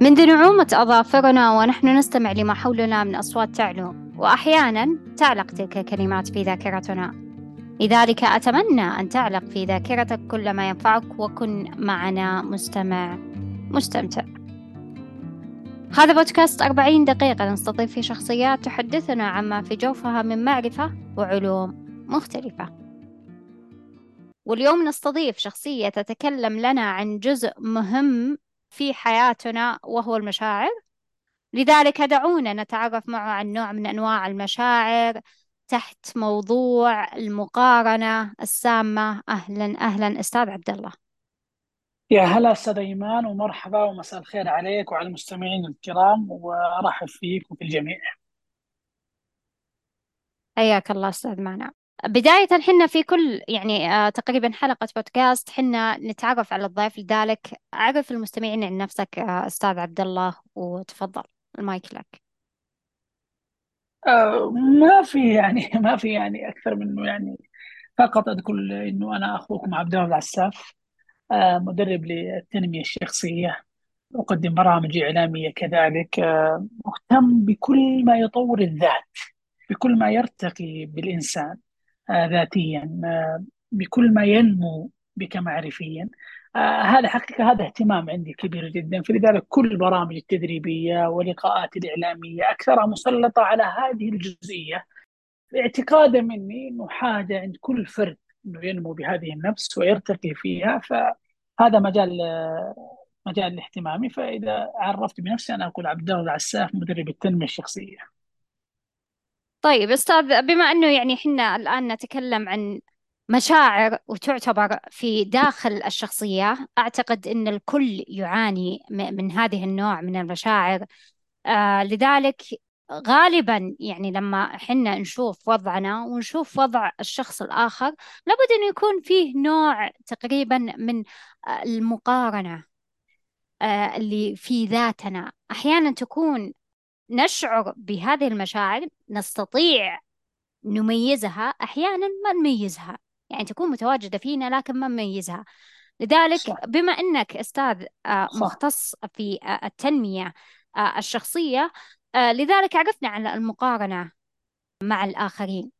منذ نعومة أظافرنا ونحن نستمع لما حولنا من أصوات تعلو وأحيانا تعلق تلك الكلمات في ذاكرتنا. لذلك أتمنى أن تعلق في ذاكرتك كل ما ينفعك وكن معنا مستمع مستمتع. هذا بودكاست أربعين دقيقة نستضيف فيه شخصيات تحدثنا عما في جوفها من معرفة وعلوم مختلفة. واليوم نستضيف شخصية تتكلم لنا عن جزء مهم في حياتنا وهو المشاعر. لذلك دعونا نتعرف معه عن نوع من أنواع المشاعر تحت موضوع المقارنة السامة. أهلا أهلا أستاذ عبد الله. يا هلا أستاذ إيمان ومرحبا ومساء الخير عليك وعلى المستمعين الكرام وأرحب فيك وفي الجميع. حياك الله أستاذ معنا بداية حنا في كل يعني آه تقريبا حلقة بودكاست حنا نتعرف على الضيف لذلك. عرف المستمعين عن نفسك آه أستاذ عبد الله وتفضل المايك لك. آه ما في يعني ما في يعني أكثر منه يعني فقط أذكر إنه أنا أخوكم عبد الله العساف مدرب للتنمية الشخصية أقدم برامج إعلامية كذلك مهتم بكل ما يطور الذات بكل ما يرتقي بالإنسان. آه، ذاتيا آه، بكل ما ينمو بك معرفيا. آه، هذا حقيقة هذا اهتمام عندي كبير جدا. فلذلك كل البرامج التدريبية ولقاءاتي الإعلامية أكثرها مسلطة على هذه الجزئية. اعتقادا مني أنه حاجة عند كل فرد أنه ينمو بهذه النفس ويرتقي فيها. فهذا مجال مجال اهتمامي. فإذا عرفت بنفسي أنا أقول عبد الله العساف مدرب التنمية الشخصية. طيب أستاذ بما أنه يعني حنا الآن نتكلم عن مشاعر وتعتبر في داخل الشخصية أعتقد أن الكل يعاني من هذه النوع من المشاعر. آه لذلك غالبا يعني لما حنا نشوف وضعنا ونشوف وضع الشخص الآخر لابد أن يكون فيه نوع تقريبا من المقارنة آه اللي في ذاتنا. أحيانا تكون نشعر بهذه المشاعر نستطيع نميزها أحيانا ما نميزها. يعني تكون متواجدة فينا لكن ما نميزها. لذلك صح. بما أنك أستاذ آه، مختص في آه، التنمية آه، الشخصية لذلك عرفنا عن المقارنة مع الآخرين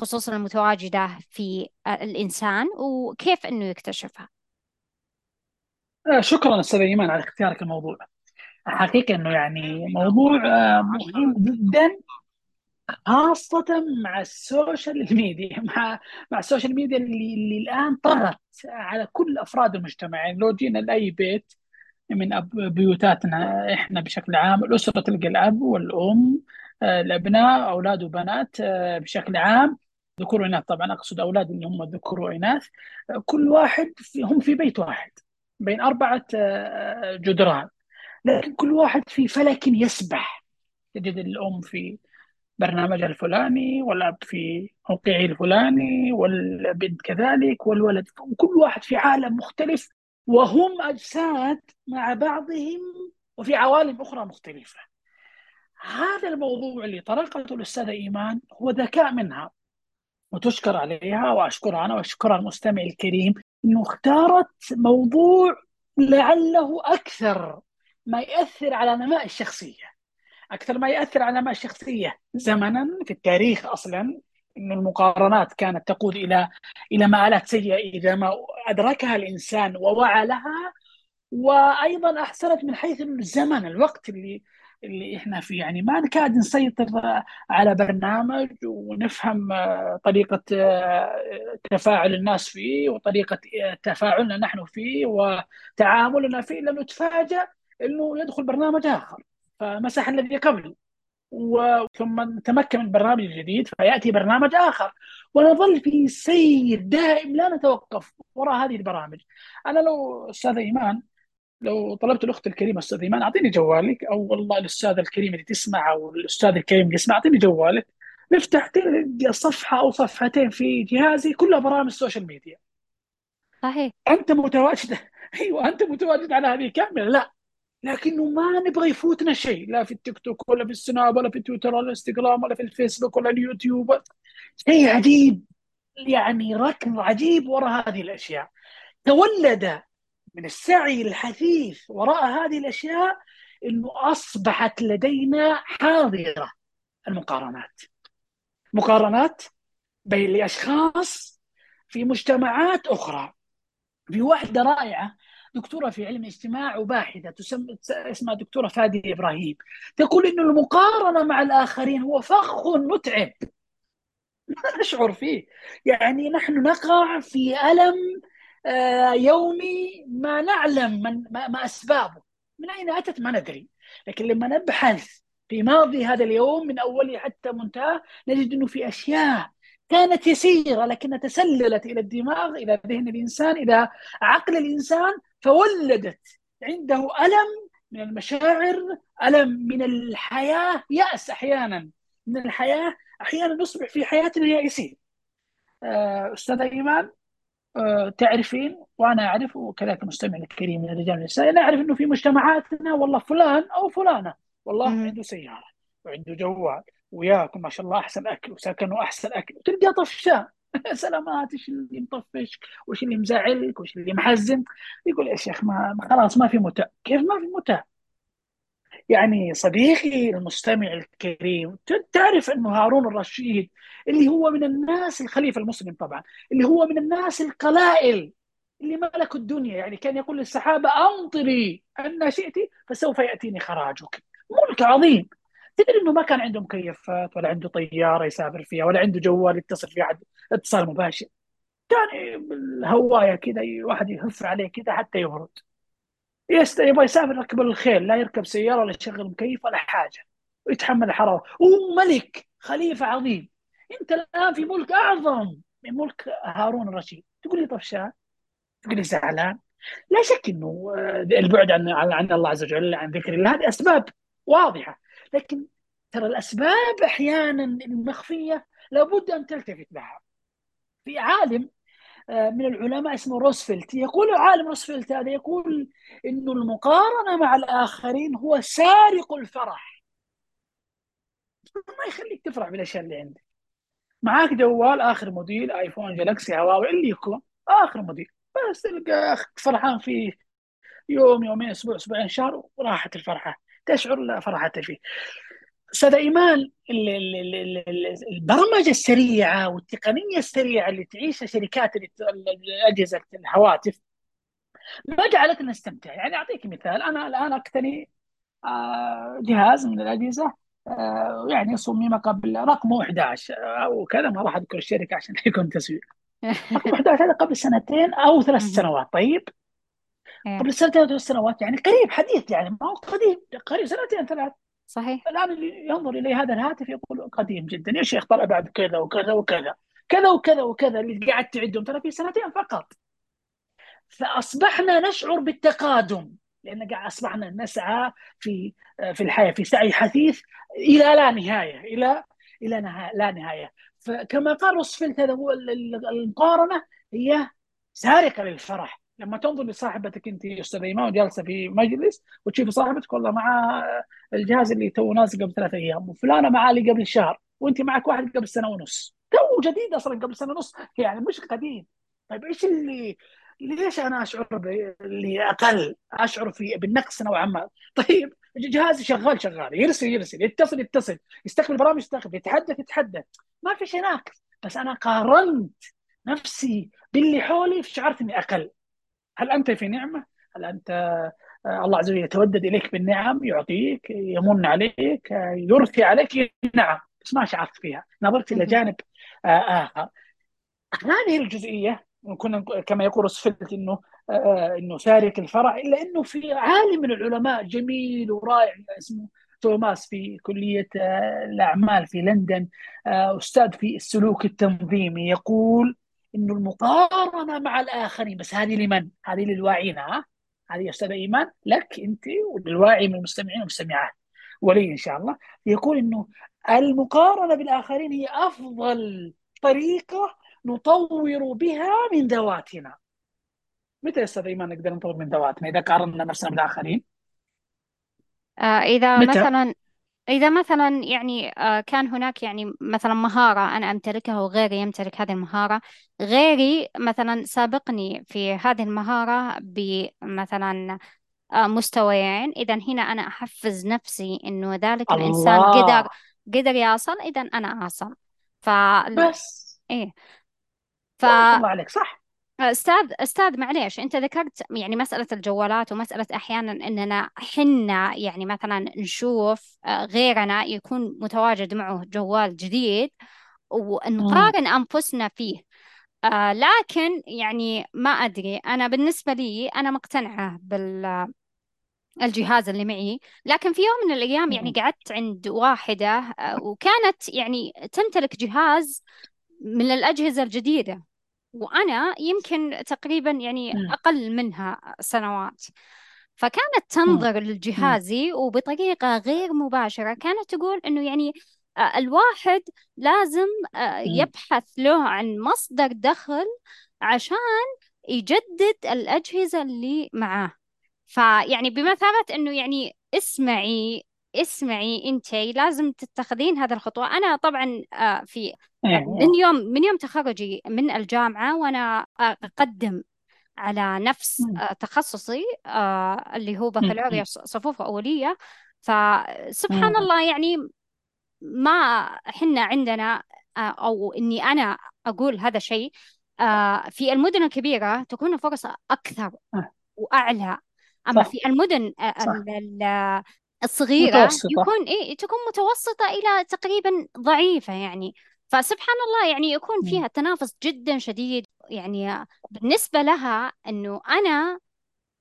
خصوصا المتواجدة في الإنسان وكيف أنه يكتشفها. شكرا أستاذ إيمان على اختيارك الموضوع. حقيقة أنه يعني موضوع مهم جدا خاصة مع ال social media. مع مع ال social media اللي, اللي الآن طغت على كل أفراد المجتمع يعني لو جينا لأي بيت من أب بيوتاتنا إحنا بشكل عام الأسرة تلقى الأب والأم آه، الأبناء أولاد وبنات آه، بشكل عام. ذكور وإناث طبعا أقصد أولاد اللي هم ذكور وإناث. آه، كل واحد في هم في بيت واحد بين أربعة جدران. لكن كل واحد في فلك يسبح. تجد الأم في برنامجها الفلاني والأب في موقعه الفلاني والبنت كذلك والولد. وكل واحد في عالم مختلف وهم أجساد مع بعضهم وفي عوالم أخرى مختلفة. هذا الموضوع اللي طرقته الأستاذة إيمان هو ذكاء منها وتشكر عليها وأشكرها أنا وأشكرها المستمع الكريم أنه اختارت موضوع لعله أكثر ما يأثر على نماء الشخصية. أكثر ما ياثر على ما الشخصية زمنا في التاريخ أصلا إن المقارنات كانت تقود إلى إلى مآلات سيئة إذا ما أدركها الإنسان ووعى لها وأيضا احسنت من حيث الزمن الوقت اللي اللي إحنا فيه. يعني ما نكاد نسيطر على برنامج ونفهم طريقة تفاعل الناس فيه وطريقة تفاعلنا نحن فيه وتعاملنا فيه. لأنه نتفاجأ إنه يدخل برنامج آخر. فمسح الذي قبله ثم تمكن من البرنامج الجديد فيأتي برنامج آخر. ونظل في سير دائم لا نتوقف وراء هذه البرامج. أنا لو أستاذ إيمان لو طلبت الأخت الكريمة أستاذ إيمان أعطيني جوالك. أو والله الأستاذة الكريمة اللي تسمع أو الأستاذ الكريم اللي يسمع أعطيني جوالك. نفتح صفحة أو صفحتين في جهازي كلها برامج ال social media صحيح. أنت متواجد؟ أيوه أنت متواجد على هذه كامله لا. لكنه ما نبغى يفوتنا شيء لا في التيك توك ولا في السناب ولا في تويتر ولا الإنستغرام ولا في الفيسبوك ولا اليوتيوب. شيء عجيب يعني ركض عجيب وراء هذه الأشياء. تولد من السعي الحثيث وراء هذه الأشياء إنه أصبحت لدينا حاضرة المقارنات. مقارنات بين لاشخاص في مجتمعات أخرى في واحدة رائعة دكتورة في علم الاجتماع وباحثة تسمى اسمها دكتورة فادي إبراهيم. تقول انه المقارنة مع الآخرين هو فخ متعب. لا نشعر فيه. يعني نحن نقع في ألم آه، يومي ما نعلم من ما, أسبابه. من أين أتت؟ ما ندري. لكن لما نبحث في ماضي هذا اليوم من أوله حتى منتهى نجد إنه في أشياء كانت يسيرة لكنها تسللت إلى الدماغ إلى ذهن الإنسان إلى عقل الإنسان فولدت عنده ألم من المشاعر ألم من الحياة يأس أحيانا. من الحياة أحيانا نصبح في حياتنا يائسين آه، أستاذة إيمان آه، تعرفين وأنا أعرف وكذلك المستمع الكريم من الرجال والنساء أنا أعرف إنه في مجتمعاتنا والله فلان أو فلانة. والله مم. عنده سيارة وعنده جوال وياكل ما شاء الله أحسن أكل وسكنه احسن أكل وتلقاه طفشان. سلامات إيش اللي مطفش وإيش اللي مزعلك؟ وإيش اللي محزن يقول يا شيخ ما خلاص ما في متع كيف ما في متع يعني صديقي المستمع الكريم تعرف إنه هارون الرشيد اللي هو من الناس الخليفة المسلم طبعا اللي هو من الناس القلائل اللي ملكوا الدنيا. يعني كان يقول للسحابه أمطري أن شئت فسوف يأتيني خراجك. ملك عظيم. تدري إنه ما كان عنده مكيفات ولا عنده طيارة يسافر فيها ولا عنده جوال يتصل فيه حد اتصال مباشر. كان بالهواية كذا واحد يهف عليه كذا حتى يبرد. يست... يبغى يسافر يركب الخيل لا يركب سيارة ولا يشغل مكيف ولا حاجة. ويتحمل الحرارة. وملك خليفة عظيم. أنت الآن في ملك أعظم من ملك هارون الرشيد. تقول لي طفشان تقول لي زعلان. لا شك إنه آه، البعد عن عن الله عز وجل عن ذكر الله هذه أسباب واضحة. لكن ترى الأسباب أحيانا المخفية لابد أن تلتفت لها. في عالم آه، من العلماء اسمه روزفلت. يقول عالم روزفلت هذا يقول إنه المقارنة مع الآخرين هو سارق الفرح. ما يخليك تفرح بالأشياء اللي عندك. معاك جوال آخر موديل آيفون جالكسي هواوي اللي يكون. آخر موديل. بس تلقى فرحان فيه يوم يومين أسبوع أسبوعين شهر وراحت الفرحة. تشعر لا فرحة فيه. أستاذ إيمان ال- ال- ال- ال- البرمجة السريعة والتقنية السريعة اللي تعيشها شركات أجهزة الهواتف ما جعلتنا نستمتع يعني أعطيك مثال أنا الآن أقتني آه، جهاز من الأجهزة آه، يعني صمم قبل رقمه 11 أو كذا ما راح أذكر الشركة عشان يكون تسويق رقم 11 هذا قبل سنتين أو ثلاث. سنوات طيب إيه. قبل سنتين أو ثلاث سنوات يعني قريب حديث يعني ما هو قديم قريب سنتين ثلاث صحيح. الآن ينظر الي هذا الهاتف يقول قديم جدا يا شيخ طلع بعد كذا وكذا وكذا كذا وكذا وكذا اللي قاعد تعدهم ترى في سنتين فقط. فأصبحنا نشعر بالتقادم لأن قاعد أصبحنا نسعى في في الحياة في سعي حثيث إلى لا نهاية إلى إلى نها- لا نهاية. فكما قال روزفلت هذا هو ال- ال- المقارنة هي سارقة للفرح. لما تنظر لصاحبتك انت أستاذ إيمان جالسه في مجلس وتشوفي صاحبتك والله مع الجهاز اللي تو نازل قبل ثلاث أيام وفلانة معاه اللي قبل شهر وأنت معك واحد قبل سنة ونص. تو جديد أصلا قبل سنة ونص يعني مش قديم. طيب إيش اللي ليش أنا أشعر باللي أقل أشعر في بالنقص نوعا ما؟ طيب جهازي شغال شغال. يرسل يرسل. يتصل يتصل. يستقبل برامج يستقبل. يتحدث يتحدث. ما في شيء ناقص بس أنا قارنت نفسي باللي حولي شعرت إني أقل. هل أنت في نعمة؟ هل أنت آه، الله عز وجل يتودد إليك بالنعم يعطيك يمن عليك آه، يرثي عليك نعم بس ما شعرت فيها نظرت إلى. جانب آه، آخر هذه الجزئية كنا كما يقول روزفلت إنه إنه سارق الفرح إلا إنه في عالم من العلماء جميل ورائع اسمه توماس في كلية آه، الأعمال في لندن أستاذ في السلوك التنظيمي يقول إنه المقارنة مع الآخرين. بس هذه لمن؟ هذه للواعين ها؟ هذه يا أستاذ إيمان لك أنت وللواعي من المستمعين والمستمعات. ولي إن شاء الله. يقول إنه المقارنة بالآخرين هي أفضل طريقة نطور بها من ذواتنا. متى يا أستاذ إيمان نقدر نطور من ذواتنا إذا قارنا نفسنا بالآخرين؟ آه إذا متى؟ مثلا إذا مثلا يعني آه كان هناك يعني مثلا مهارة أنا أمتلكها وغيري يمتلك هذه المهارة غيري مثلا سابقني في هذه المهارة بمثلا آه، مستويين. إذا هنا أنا أحفز نفسي إنه ذلك الإنسان قدر الله. قدر يصل إذا أنا أصل ف بس. إيه. ما شاء الله عليك صح. أستاذ أستاذ معليش أنت ذكرت يعني مسألة الجوالات ومسألة أحيانا أننا حنا يعني مثلا نشوف آه، غيرنا يكون متواجد معه جوال جديد مم. ونقارن أنفسنا فيه آه لكن يعني ما أدري أنا بالنسبة لي أنا مقتنعة بالجهاز اللي معي لكن في يوم من الأيام يعني. قعدت عند واحدة آه وكانت يعني تمتلك جهاز من الأجهزة الجديدة وأنا يمكن تقريبا يعني. أقل منها سنوات فكانت. تنظر. لجهازي وبطريقة غير مباشرة كانت تقول إنه يعني آه، الواحد لازم آه،. يبحث له عن مصدر دخل عشان يجدد الأجهزة اللي معاه فيعني بمثابة إنه يعني اسمعي اسمعي انتي لازم تتخذين هذا الخطوة أنا طبعا آه، في إيه من إيه يوم من يوم تخرجي من الجامعة وأنا أقدم على نفس. آه، تخصصي آه، اللي هو. بكالوريوس صفوف أولية فسبحان مم. الله يعني ما حنا عندنا آه، أو إني أنا أقول هذا الشيء آه، في المدن الكبيرة تكون الفرص أكثر آه. وأعلى أما صح في المدن آه، صح الصغيرة متوسطة يكون إيه تكون متوسطة إلى تقريبا ضعيفة يعني فسبحان الله يعني يكون مم. فيها تنافس جدا شديد يعني بالنسبة لها إنه أنا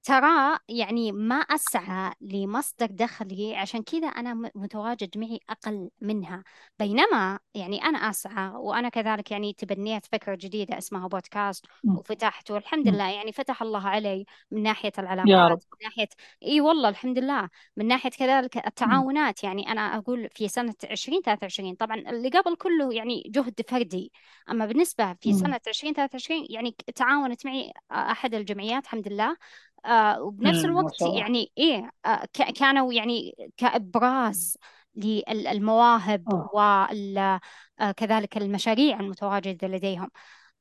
ترى يعني ما أسعى لمصدر دخلي عشان كذا أنا متواجد معي أقل منها بينما يعني أنا أسعى وأنا كذلك يعني تبنيت فكرة جديدة اسمها بودكاست. وفتحت والحمد. لله يعني فتح الله علي من ناحية يا رب العلاقات من ناحية إي والله الحمد لله من ناحية كذلك. التعاونات يعني أنا أقول في سنة 2023 طبعا اللي قبل كله يعني جهد فردي أما بالنسبة في. سنة 2023 يعني تعاونت معي أحد الجمعيات الحمد لله آه وبنفس الوقت يعني إيه آه كانوا يعني كإبراز للمواهب آه. وكذلك المشاريع المتواجدة لديهم.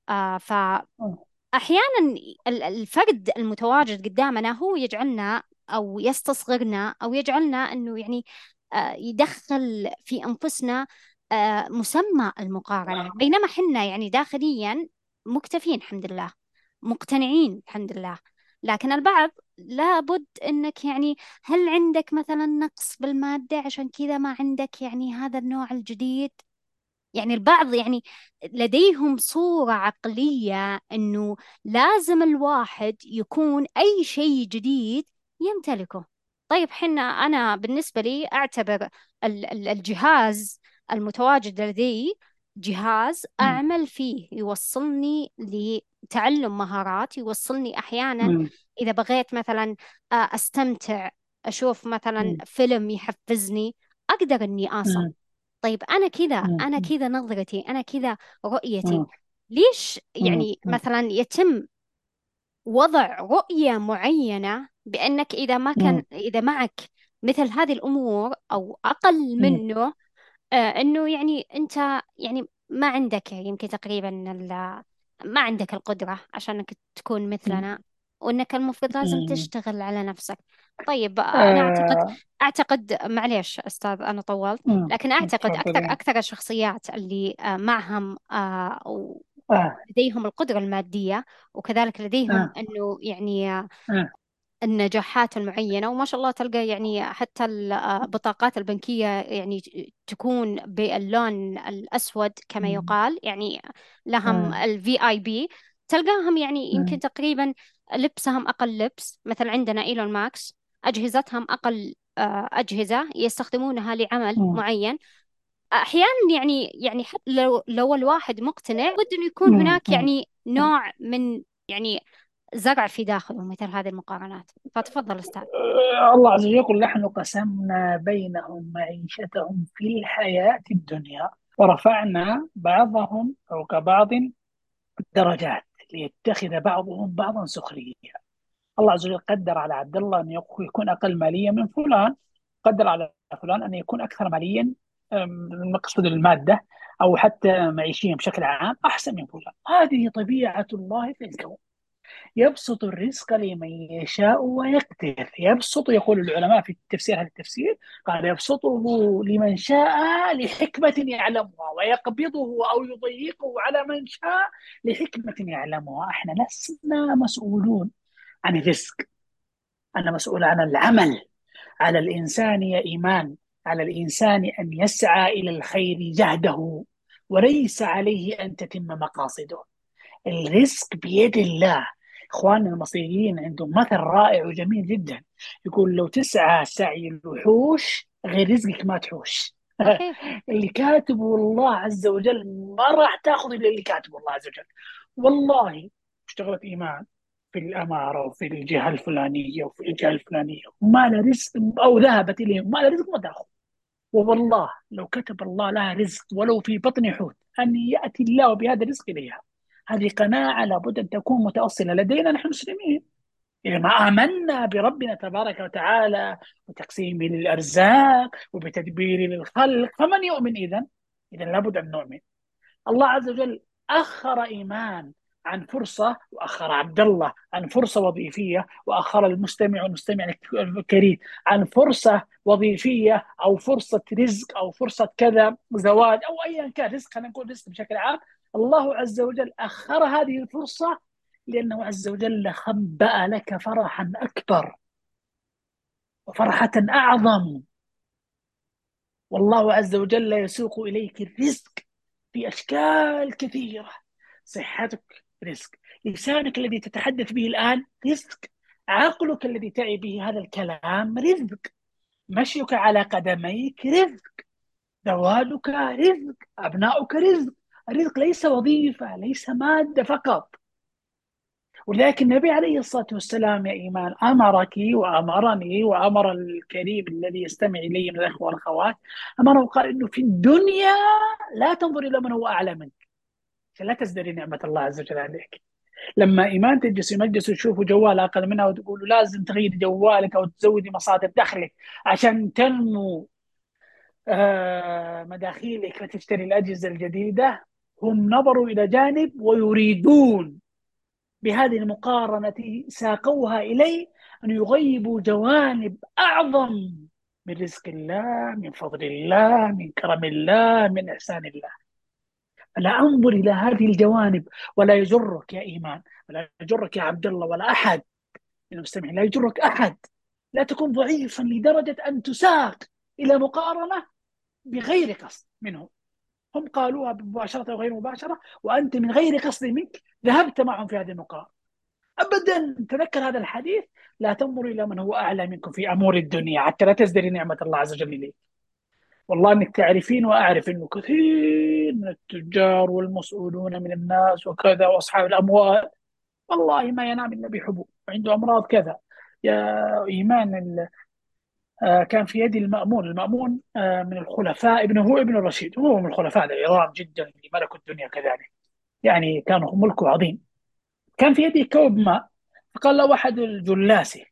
آه فأحيانا ال- الفرد المتواجد قدامنا هو يجعلنا أو يستصغرنا أو يجعلنا أنه يعني آه يدخل في أنفسنا آه مسمى المقارنة. بينما حنا يعني داخليا مكتفين الحمد لله مقتنعين الحمد لله. لكن البعض لابد إنك يعني هل عندك مثلا نقص بالمادة عشان كذا ما عندك يعني هذا النوع الجديد؟ يعني البعض يعني لديهم صورة عقلية إنه لازم الواحد يكون أي شيء جديد يمتلكه. طيب حنا أنا بالنسبة لي ال- الجهاز المتواجد لدي جهاز مم. أعمل فيه يوصلني لتعلم مهارات يوصلني أحيانا مم. إذا بغيت مثلا آه، أستمتع أشوف مثلا. فيلم يحفزني أقدر إني أصل مم. طيب أنا كذا. أنا كذا نظرتي أنا كذا رؤيتي. ليش. يعني مثلا يتم وضع رؤية معينة بأنك إذا ما كان. إذا معك مثل هذه الأمور أو أقل. منه آه إنه يعني أنت يعني ما عندك يمكن تقريبا ما عندك القدرة عشان إنك تكون مثلنا وإنك المفروض لازم. تشتغل على نفسك طيب أنا أعتقد آه. أعتقد معليش أستاذ أنا طولت. لكن أعتقد أكثر تفضلين أكثر الشخصيات اللي آه، معهم ولديهم القدرة المادية وكذلك لديهم أنه يعني النجاحات المعينة وما شاء الله تلقى يعني حتى البطاقات البنكية يعني تكون باللون الأسود كما. يقال يعني لهم. ال VIP تلقاهم يعني يمكن مم. تقريبا لبسهم أقل لبس مثل عندنا إيلون ماسك أجهزتهم أقل آه، أجهزة يستخدمونها لعمل. معين أحيانا يعني يعني حتى لو لو الواحد مقتنع بد إنه يكون. هناك. يعني نوع من يعني زرع في داخله مثل هذه المقارنات. فتفضل أستاذ. آه، الله عز وجل نحن قسمنا بينهم معيشتهم في الحياة الدنيا ورفعنا بعضهم فوق بعض درجات ليتخذ بعضهم بعضا سخريا الله عز وجل قدر على عبد الله أن يكون أقل ماليا من فلان قدر على فلان أن يكون أكثر ماليا المقصود المادة أو حتى معيشيا بشكل عام أحسن من فلان. هذه طبيعة الله في الكون. يبسط الرزق لمن يشاء ويقدر. يبسط يقول العلماء في التفسير هذا التفسير قال يبسطه لمن شاء لحكمة يعلمها ويقبضه أو يضيقه على من شاء لحكمة يعلمها. إحنا لسنا مسؤولون عن الرزق. أنا مسؤول عن العمل. على الإنسان يا إيمان. على الإنسان أن يسعى إلى الخير جهده وليس عليه أن تتم مقاصده. الرزق بيد الله. إخواننا المصريين عندهم مثل رائع وجميل جدا. يقول لو تسعى سعي الوحوش غير رزقك ما تحوش. اللي كاتبه الله عز وجل ما راح تاخذ إلا اللي كاتبه الله عز وجل. والله اشتغلت إيمان في الأمارة وفي الجهة الفلانية وفي الجهة الفلانية وما لها رزق أو ذهبت إليهم ما لها رزق ما تاخذ. والله لو كتب الله لها رزق ولو في بطن حوت أن يأتي الله بهذا الرزق إليها. هذه قناعة لابد أن تكون متأصلة. لدينا نحن مسلمين. إذا ما آمنا بربنا تبارك وتعالى وتقسيمه للأرزاق وبتدبيره للخلق. فمن يؤمن إذا؟ إذا لابد أن نؤمن. الله عز وجل أخر إيمان عن فرصة وأخر عبد الله عن فرصة وظيفية وأخر المستمع والمستمع الكريم عن فرصة وظيفية أو فرصة رزق أو فرصة كذا زواج أو أيا كان. رزق خلينا نقول رزق بشكل عام. الله عز وجل أخر هذه الفرصة لأنه عز وجل خبأ لك فرحا أكبر وفرحة أعظم. والله عز وجل يسوق إليك الرزق في أشكال كثيرة. صحتك رزق لسانك الذي تتحدث به الآن رزق عقلك الذي تعي به هذا الكلام رزق مشيك على قدميك رزق زواجك رزق أبناؤك رزق. الرزق ليس وظيفة ليس مادة فقط. ولكن النبي عليه الصلاة والسلام يا إيمان أمرك وأمرني وأمر الكريم الذي يستمع إلي من الأخوة والأخوات أمره وقال إنه في الدنيا لا تنظر إلى من هو أعلى منك. لا تزدري نعمة الله عز وجل عليك. لما إيمان تجلس في مجلس وتشوفوا جوال أقل منها وتقول لازم تغيري جوالك أو تزودي مصادر دخلك عشان تنمو آه مداخيلك فتشتري الأجهزة الجديدة. هم نظروا إلى جانب ويريدون بهذه المقارنة ساقوها إلي أن يغيبوا جوانب أعظم من رزق الله من فضل الله من كرم الله من إحسان الله. فلا أنظر إلى هذه الجوانب ولا يجرك يا إيمان ولا يجرك يا عبد الله ولا أحد. من المستمعين لا يجرك أحد. لا تكون ضعيفا لدرجة أن تساق إلى مقارنة بغير قصد منهم هم قالوها مباشرة أو غير مباشرة وأنت من غير قصد منك ذهبت معهم في هذه المقارنة أبدا تذكر هذا الحديث لا تنظر إلى من هو أعلى منكم في أمور الدنيا حتى لا تزدري نعمة الله عز وجل إليك. والله إنك تعرفين وأعرف إنه كثير من التجار والمسؤولون من الناس وكذا وأصحاب الأموال. والله ما ينام إلا بحبوب عنده أمراض كذا. يا إيمان كان في يدي المأمون. المأمون آه من الخلفاء ابنه هو ابن الرشيد. هو من الخلفاء العظام جدا اللي ملكوا الدنيا كذلك. يعني كان ملكه عظيم. كان في يدي كوب ماء فقال له أحد الجلاسة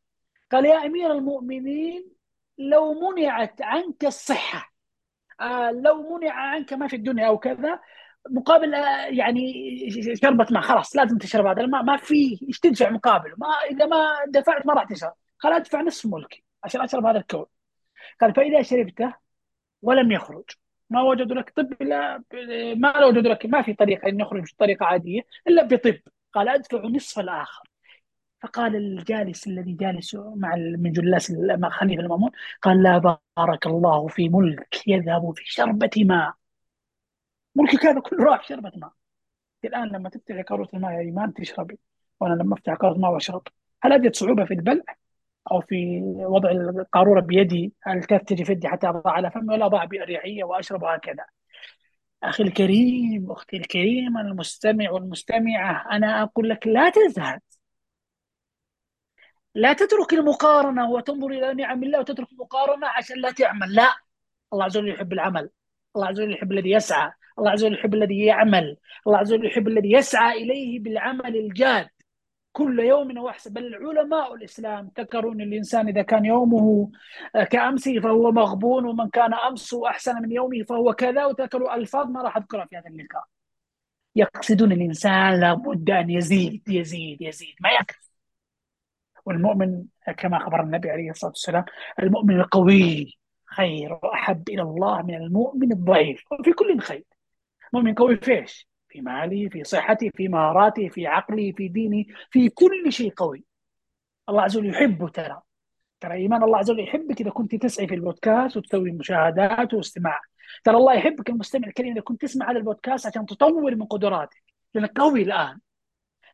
قال يا أمير المؤمنين لو منعت عنك الصحة آه لو منع عنك ما في الدنيا أو كذا مقابل آه يعني شربة ماء خلاص لازم تشرب هذا الماء. ما في إيش تدفع مقابله ما إذا ما دفعت ما راح تشرب. قال أدفع نصف ملكي. عشان أشرب هذا الكوب قال فإذا شربته ولم يخرج. ما وجدوا لك طب إلا ما وجدوا لك ما في طريقة إن يخرج بطريقه عادية إلا بطب. قال أدفع نصف الآخر. فقال الجالس الذي جالس مع من جلاس خليفة المأمون قال لا بارك الله في ملك يذهب في شربة ماء. ملكك هذا كله راح شربة ماء. الآن لما تفتحي قاروره الماء يا إيمان تشربي. وأنا لما أفتح قاروره ماء وأشرب. هل أجد صعوبة في البلع؟ أو في وضع القارورة بيدي هل تجي في يدي حتى اضع على فمي ولا اضع باريحيه وأشرب هكذا أخي الكريم أختي الكريمة المستمع والمستمعة أنا أقول لك لا تزهد. لا تترك المقارنة وتنظر إلى نعم الله وتترك المقارنة عشان لا تعمل. لا. الله عز وجل يحب العمل. الله عز وجل يحب الذي يسعى. الله عز وجل يحب الذي يعمل. الله عز وجل يحب الذي يسعى إليه بالعمل الجاد. كل يوم وأحسن بل علماء الإسلام ذكروا أن الإنسان إذا كان يومه كأمسه فهو مغبون ومن كان أمسه أحسن من يومه فهو كذا. وذكروا ألفاظ ما راح أذكرها في هذا اللقاء. يقصدون الإنسان لابد أن يزيد يزيد يزيد. ما يكفي والمؤمن كما أخبر النبي عليه الصلاة والسلام المؤمن القوي خير وأحب إلى الله من المؤمن الضعيف. وفي كل خير. مؤمن قوي في إيش؟ في مالي في صحتي في مهاراتي في عقلي في ديني في كل شيء قوي. الله عز وجل يحبه ترى. ترى إيمان الله عز وجل يحبك إذا كنت تسعي في البودكاست وتسوي مشاهدات واستماع. ترى الله يحبك المستمع الكريم إذا كنت تسمع هذا البودكاست عشان تطور من قدراتك لانك قوي الآن.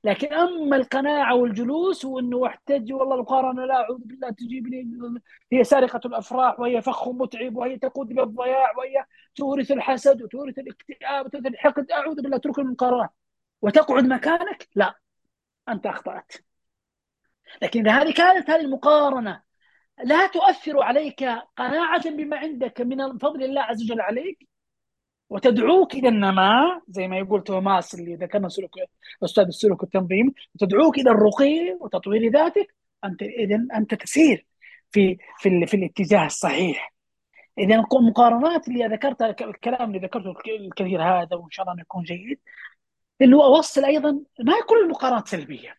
لكن أما القناعة والجلوس وانه احتج والله المقارنه لا أعوذ بالله تجيبني هي سارقه الأفراح وهي فخ متعب وهي تقود إلى الضياع وهي تورث الحسد وتورث الاكتئاب وتورث الحقد أعوذ بالله اترك المقارنه وتقعد مكانك؟ لا أنت أخطأت. لكن إذا هذه كانت هذه المقارنة لا تؤثر عليك قناعة بما عندك من فضل الله عز وجل عليك وتدعوك إلى النماء زي ما يقول توماس اللي ذكرنا سلوك أستاذ السلوك والتنظيم تدعوك إلى الرقي وتطوير ذاتك أنت اذا أنت تسير في في في الاتجاه الصحيح. اذا المقارنات اللي ذكرتها الكلام اللي ذكرته الكثير هذا وإن شاء الله يكون جيد هو أوصل أيضا ما كل المقارنات سلبية.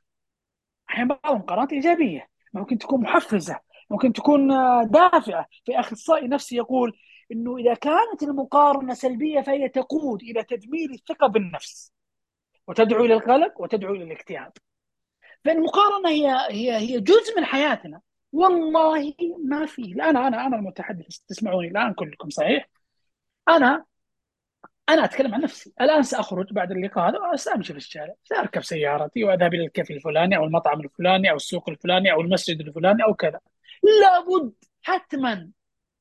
أحيانا بعض المقارنات إيجابية. ممكن تكون محفزة ممكن تكون دافعة. في أخصائي نفسي يقول إنه إذا كانت المقارنة سلبية فهي تقود إلى تدمير الثقة بالنفس وتدعو إلى القلق وتدعو إلى الاكتئاب. فالمقارنة هي هي هي جزء من حياتنا. والله ما في. الآن أنا أنا المتحدث تسمعوني الآن كلكم صحيح؟ أنا أنا أتكلم عن نفسي. الآن سأخرج بعد اللقاء هذا وسامشي في الشارع. سأركب سيارتي وأذهب إلى الكافي الفلاني أو المطعم الفلاني أو السوق الفلاني أو المسجد الفلاني أو كذا. لابد حتما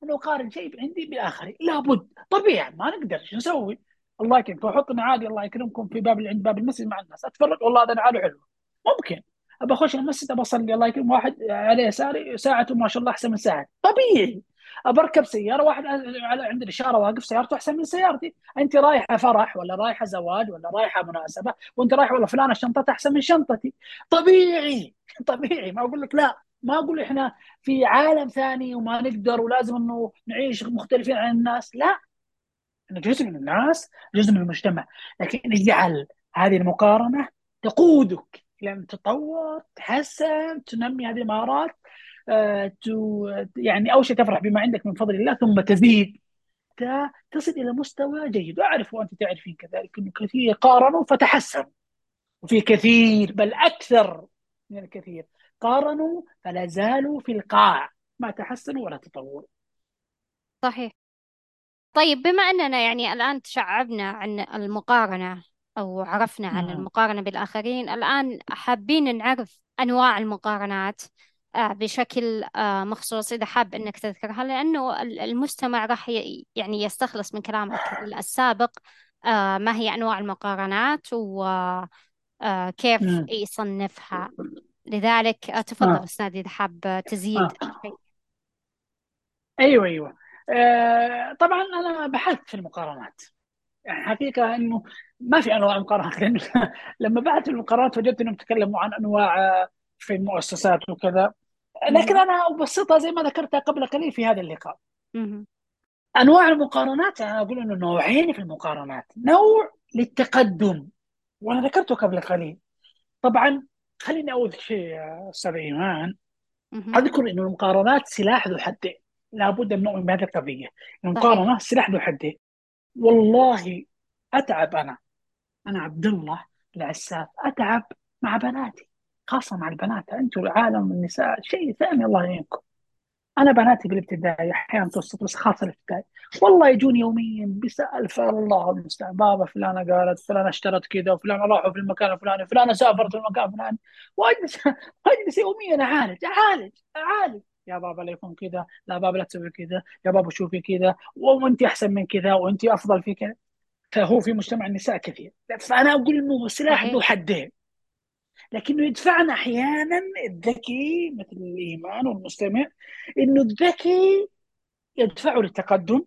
انه اقارن شيء عندي بالآخرين. لابد. طبيعي ما نقدر. شو نسوي؟ الله يكرمكم. أحط عادي الله يكرمكم في باب عند باب المسجد مع الناس. اتفرج والله هذا نعاله حلو. ممكن. ابى أخش المسجد ابى أصلي. الله يكرم واحد على يساري ساعته ما شاء الله أحسن من ساعتي طبيعي. بركب سيارة واحد عند الإشارة واقف سيارته أحسن من سيارتي. أنت رايحة فرح ولا رايحة زواج ولا رايحة مناسبة؟ وأنت رايح والله فلانة شنطتها أحسن من شنطتي. طبيعي. طبيعي. ما أقول لك لا. ما أقول إحنا في عالم ثاني وما نقدر ولازم إنه نعيش مختلفين عن الناس لا. إحنا جزء من الناس جزء من المجتمع. لكن اجعل هذه المقارنة تقودك إلى ان تحسن تنمي هذه المهارات آه، يعني أول شيء تفرح بما عندك من فضل الله ثم تزيد. تصل إلى مستوى جيد. واعرف وأنت تعرفين كذلك إنه كثير قارنوا فتحسنوا. وفي كثير بل أكثر من الكثير. قارنوا فلا زالوا في القاع. ما تحسنوا ولا تطوروا صحيح. طيب بما أننا يعني الآن تشعبنا عن المقارنة أو عرفنا عن المقارنة بالآخرين الآن حابين نعرف أنواع المقارنات آه، بشكل آه، مخصوص إذا حاب أنك تذكرها لأنه المستمع راح يعني يستخلص من كلامك السابق آه، ما هي أنواع المقارنات وكيف يصنفها؟ لذلك آه، تفضل آه. أستاذ إذا حاب تزيد آه. شيء. أيوه أيوه. آه طبعا أنا بحثت في المقارنات. يعني حقيقة إنه ما في أنواع مقارنات لما بحثت في المقارنات وجدت إنهم تكلموا عن أنواع آه، في المؤسسات وكذا. لكن أنا أبسطها زي ما ذكرتها قبل قليل في هذا اللقاء. أنواع المقارنات أنا أقول إنه نوعين في المقارنات. نوع للتقدم وأنا ذكرته قبل قليل. طبعا خليني اول شيء أستاذ إيمان. أذكر إنه المقارنات سلاح ذو حدين لابد من نؤمن بهذه القضية. المقارنة سلاح ذو حدين والله أتعب أنا. أنا عبد الله العساف أتعب مع بناتي خاصة مع البنات. أنتم عالم النساء شيء ثاني الله يعينكم. أنا بناتي بالابتدائي أحيانا متوسط بس خاصة الابتدائي. والله يجوني يوميا بسالفه الله المستعان بابا فلانه قالت فلانه اشترت كذا وفلانه راحوا في المكان الفلاني فلانه سافرت في المكان الفلاني. واجلس اجلس يوميا أعالج أعالج أعالج. يا بابا لا يكون كذا لا بابا لا تسوي كذا يا بابا شوفي كذا وانت أحسن من كذا وانت أفضل في كذا فهو في مجتمع النساء كثير. فأنا أقول انه سلاح ذو حدين. لكنه يدفعنا أحيانا الذكي مثل الإيمان والمستمع إنه الذكي يدفعه للتقدم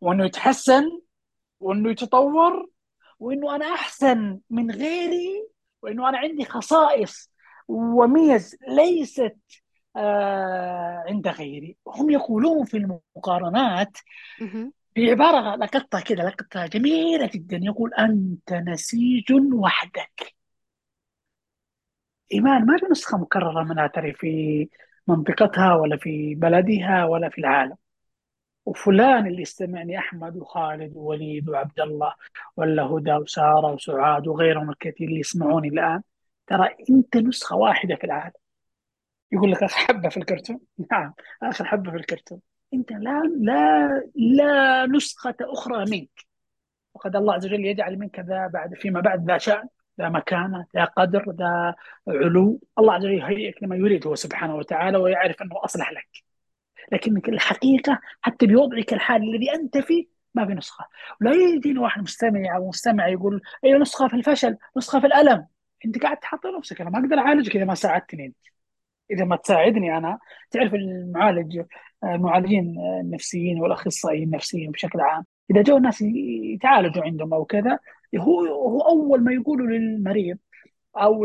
وإنه يتحسن وإنه يتطور وإنه أنا أحسن من غيري وإنه أنا عندي خصائص وميز ليست آه عند غيري. هم يقولون في المقارنات في عبارة لقطتها كذا لقطتها جميلة جدا يقول أنت نسيج وحدك. إيمان ما في نسخة مكررة منها ترى في منطقتها ولا في بلدها ولا في العالم. وفلان اللي يستمعني أحمد وخالد ووليد وعبد الله ولا هدى وسارة وسعاد وغيرهم الكثير اللي يسمعوني الآن ترى أنت نسخة واحدة في العالم. يقول لك آخر حبة في الكرتون. نعم آخر حبة في الكرتون. أنت لا لا لا نسخة أخرى منك. وقد الله عز وجل يجعل منك ذا بعد فيما بعد ذا شأن. ذا مكانة ذا قدر ذا علو. الله عز وجل يهيئك لما يريد هو سبحانه وتعالى ويعرف أنه أصلح لك. لكنك الحقيقة حتى بوضعك الحالي الذي أنت فيه ما في نسخة. ولا يجيني واحد مستمع أو مستمع يقول أي نسخة في الفشل نسخة في الألم. أنت قاعد تحط نفسك. أنا ما أقدر أعالجك إذا ما ساعدتني أنت. إذا ما تساعدني أنا. تعرف المعالج المعالجين النفسيين والأخصائيين النفسيين بشكل عام إذا جو الناس يتعالجوا عندهم أو كذا هو هو أول ما يقولوا للمريض أو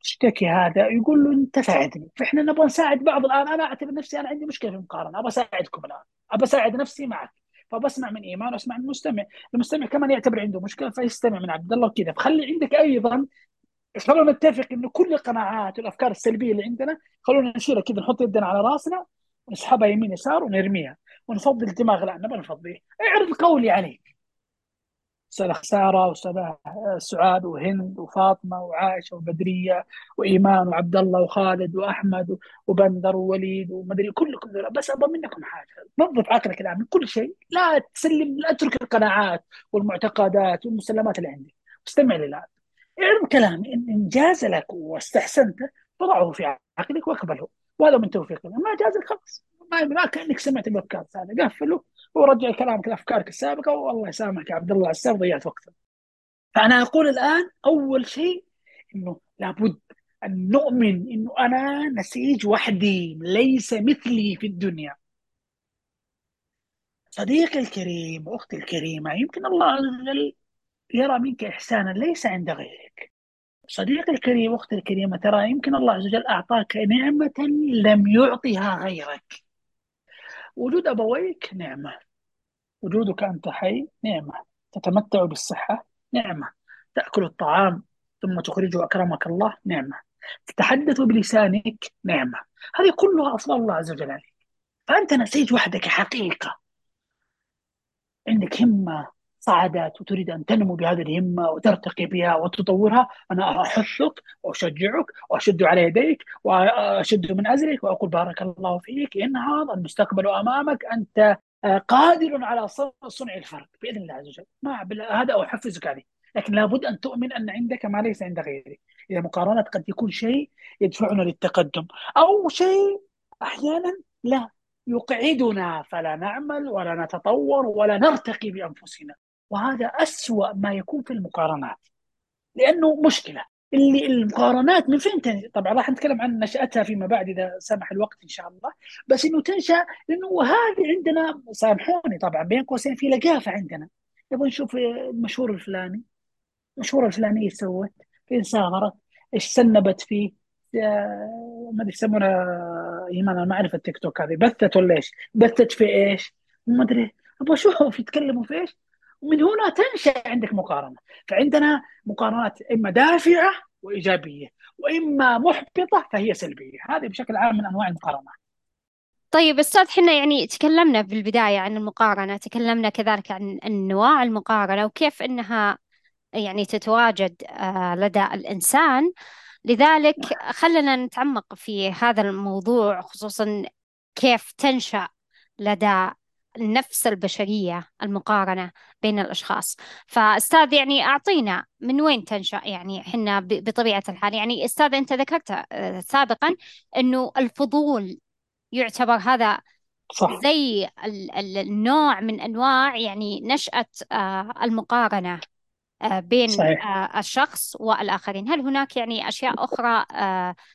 الشتكي هذا يقول له أنت ساعدني فإحنا نبغى نساعد بعض الآن أنا أعتبر نفسي أنا عندي مشكلة في المقارنة أبغى أساعدكم الآن أبغى أساعد نفسي معك فبسمع من إيمان وأسمع من المستمع المستمع كمان يعتبر عنده مشكلة فيستمع من عبد الله وكذا فخلي عندك أيضا خلونا نتفق إنه كل القناعات والأفكار السلبية اللي عندنا خلونا نشيلها كذا نحط يدنا على راسنا ونسحبها يمين يسار ونرميها ونفضل الدماغ لا نبغى نفضيه اعرض قولي عليك. استاذة ساره واستاذة سعاد وهند وفاطمة وعائشة وبدرية وإيمان وعبد الله وخالد وأحمد وبندر ووليد ومدري كلكم ذولا بس أبغى منكم حاجة. نظف عقلك الآن من كل شيء. لا تسلم لا تترك القناعات والمعتقدات والمسلمات اللي عندك. واستمع لي الآن. اعلم كلامي إن جاز لك واستحسنته فضعه في عقلك واقبله. وهذا من توفيق الله ما جاز لك خلاص. ما كأنك سمعت البودكاست هذا قفله ورجع كلامك لافكارك السابقة والله يسامحك يا عبد الله السابق ضيعت وقتك فأنا أقول الآن أول شيء إنه لابد أن نؤمن إنه أنا نسيج وحدي ليس مثلي في الدنيا. صديقي الكريم واختي الكريمة يمكن الله عز وجل يرى منك إحسانا ليس عند غيرك. صديقي الكريم واختي الكريمة ترى يمكن الله عز وجل أعطاك نعمة لم يعطها غيرك. وجود أبويك نعمة. وجودك أنت حي نعمة. تتمتع بالصحة نعمة. تأكل الطعام ثم تخرجه أكرمك الله نعمة. تتحدث بلسانك نعمة. هذه كلها أفضل الله عز وجل عليك. فأنت نسيج وحدك حقيقة. عندك همة صعدت وتريد أن تنمو بهذه الهمة وترتقي بها وتطورها. أنا أحثك وأشجعك وأشد على يديك وأشد من أزرك وأقول بارك الله فيك. هذا المستقبل أمامك. أنت قادر على صنع الفرق بإذن الله عز وجل. ما هذا أحفزك عليه. لكن لابد أن تؤمن أن عندك ما ليس عند غيرك. إذا مقارنات قد يكون شيء يدفعنا للتقدم أو شيء أحيانا لا يقعدنا فلا نعمل ولا نتطور ولا نرتقي بأنفسنا. وهذا أسوأ ما يكون في المقارنات لأنه مشكلة. اللي المقارنات من فين تنشأ طبعا راح نتكلم عن نشأتها فيما بعد إذا سمح الوقت إن شاء الله. بس إنه تنشأ لأنه هذه عندنا سامحوني طبعا بين قوسين في لقافة عندنا. نبغى نشوف المشهور الفلاني. المشهورة الفلانية إيش سوت؟ فين سافرت؟ إيش سنبت فيه؟ ما أدري يسمونها إيمان ما أعرف التيك توك هذه. بثت ولا إيش؟ بثت في إيش؟ ما أدري. أبغى أشوف يتكلموا في إيش؟ ومن هنا تنشأ عندك مقارنة. فعندنا مقارنات إما دافعة وإيجابية وإما محبطة فهي سلبية. هذه بشكل عام من أنواع المقارنات طيب أستاذ حنا يعني تكلمنا بالبداية عن المقارنة تكلمنا كذلك عن أنواع المقارنة وكيف أنها يعني تتواجد آه، لدى الإنسان. لذلك خلنا نتعمق في هذا الموضوع خصوصا كيف تنشأ لدى النفس البشرية المقارنة بين الأشخاص. فأستاذ يعني أعطينا من وين تنشأ؟ يعني حنا بطبيعة الحال يعني أستاذ أنت ذكرت آه، سابقا أنه الفضول يعتبر هذا صح. زي النوع من أنواع يعني نشأة آه، المقارنة آه، بين صحيح. الشخص والآخرين. هل هناك يعني أشياء أخرى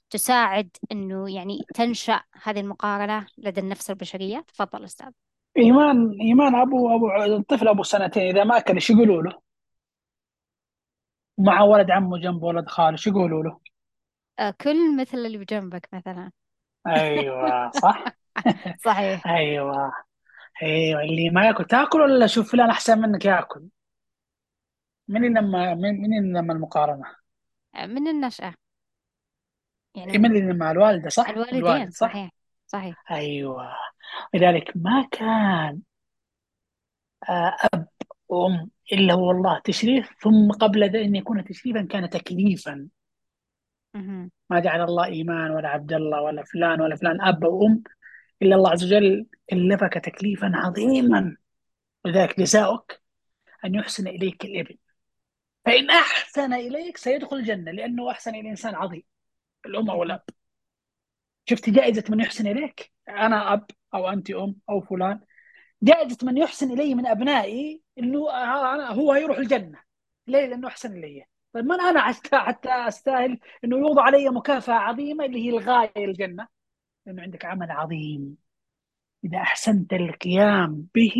تساعد أنه يعني تنشأ هذه المقارنة لدى النفس البشرية؟ تفضل أستاذ. إيمان إيمان أبو أبو الطفل أبو سنتين إذا ما أكل إيش يقولوا له؟ مع ولد عمه جنبه ولد خاله إيش يقولوا له؟ كل مثل اللي بجنبك مثلا. أيوه صح؟ صحيح. أيوه أيوه اللي ما يأكل. تأكل ولا شوف فلان أحسن منك يأكل؟ من اللي لما من من اللي لما المقارنه من النشأة. إيه، يعني من اللي لما الوالدة صح؟ الوالدين الوالد صح؟ صحيح صحيح. أيوه. لذلك ما كان آه، أب وام إلا هو الله تشريف ثم قبل أن يكون تشريفا كان تكليفا. ما جعل الله ايمان ولا عبد الله ولا فلان ولا فلان أب وام إلا الله عز وجل كلفك تكليفا عظيما لذلك جزاؤك أن يحسن إليك الابن فإن أحسن إليك سيدخل الجنة لأنه أحسن إلى إنسان عظيم الأم أو. الأب شفت جائزة من يحسن إليك؟ أنا أب أو أنت أم أو فلان. جائزة من يحسن إلي من أبنائي إنه أنا هو هيروح الجنة. ليه؟ لأنه أحسن إلي. طيب من أنا حتى أستاهل إنه يوضع علي مكافأة عظيمة اللي هي الغاية الجنة لأنه عندك عمل عظيم. إذا أحسنت القيام به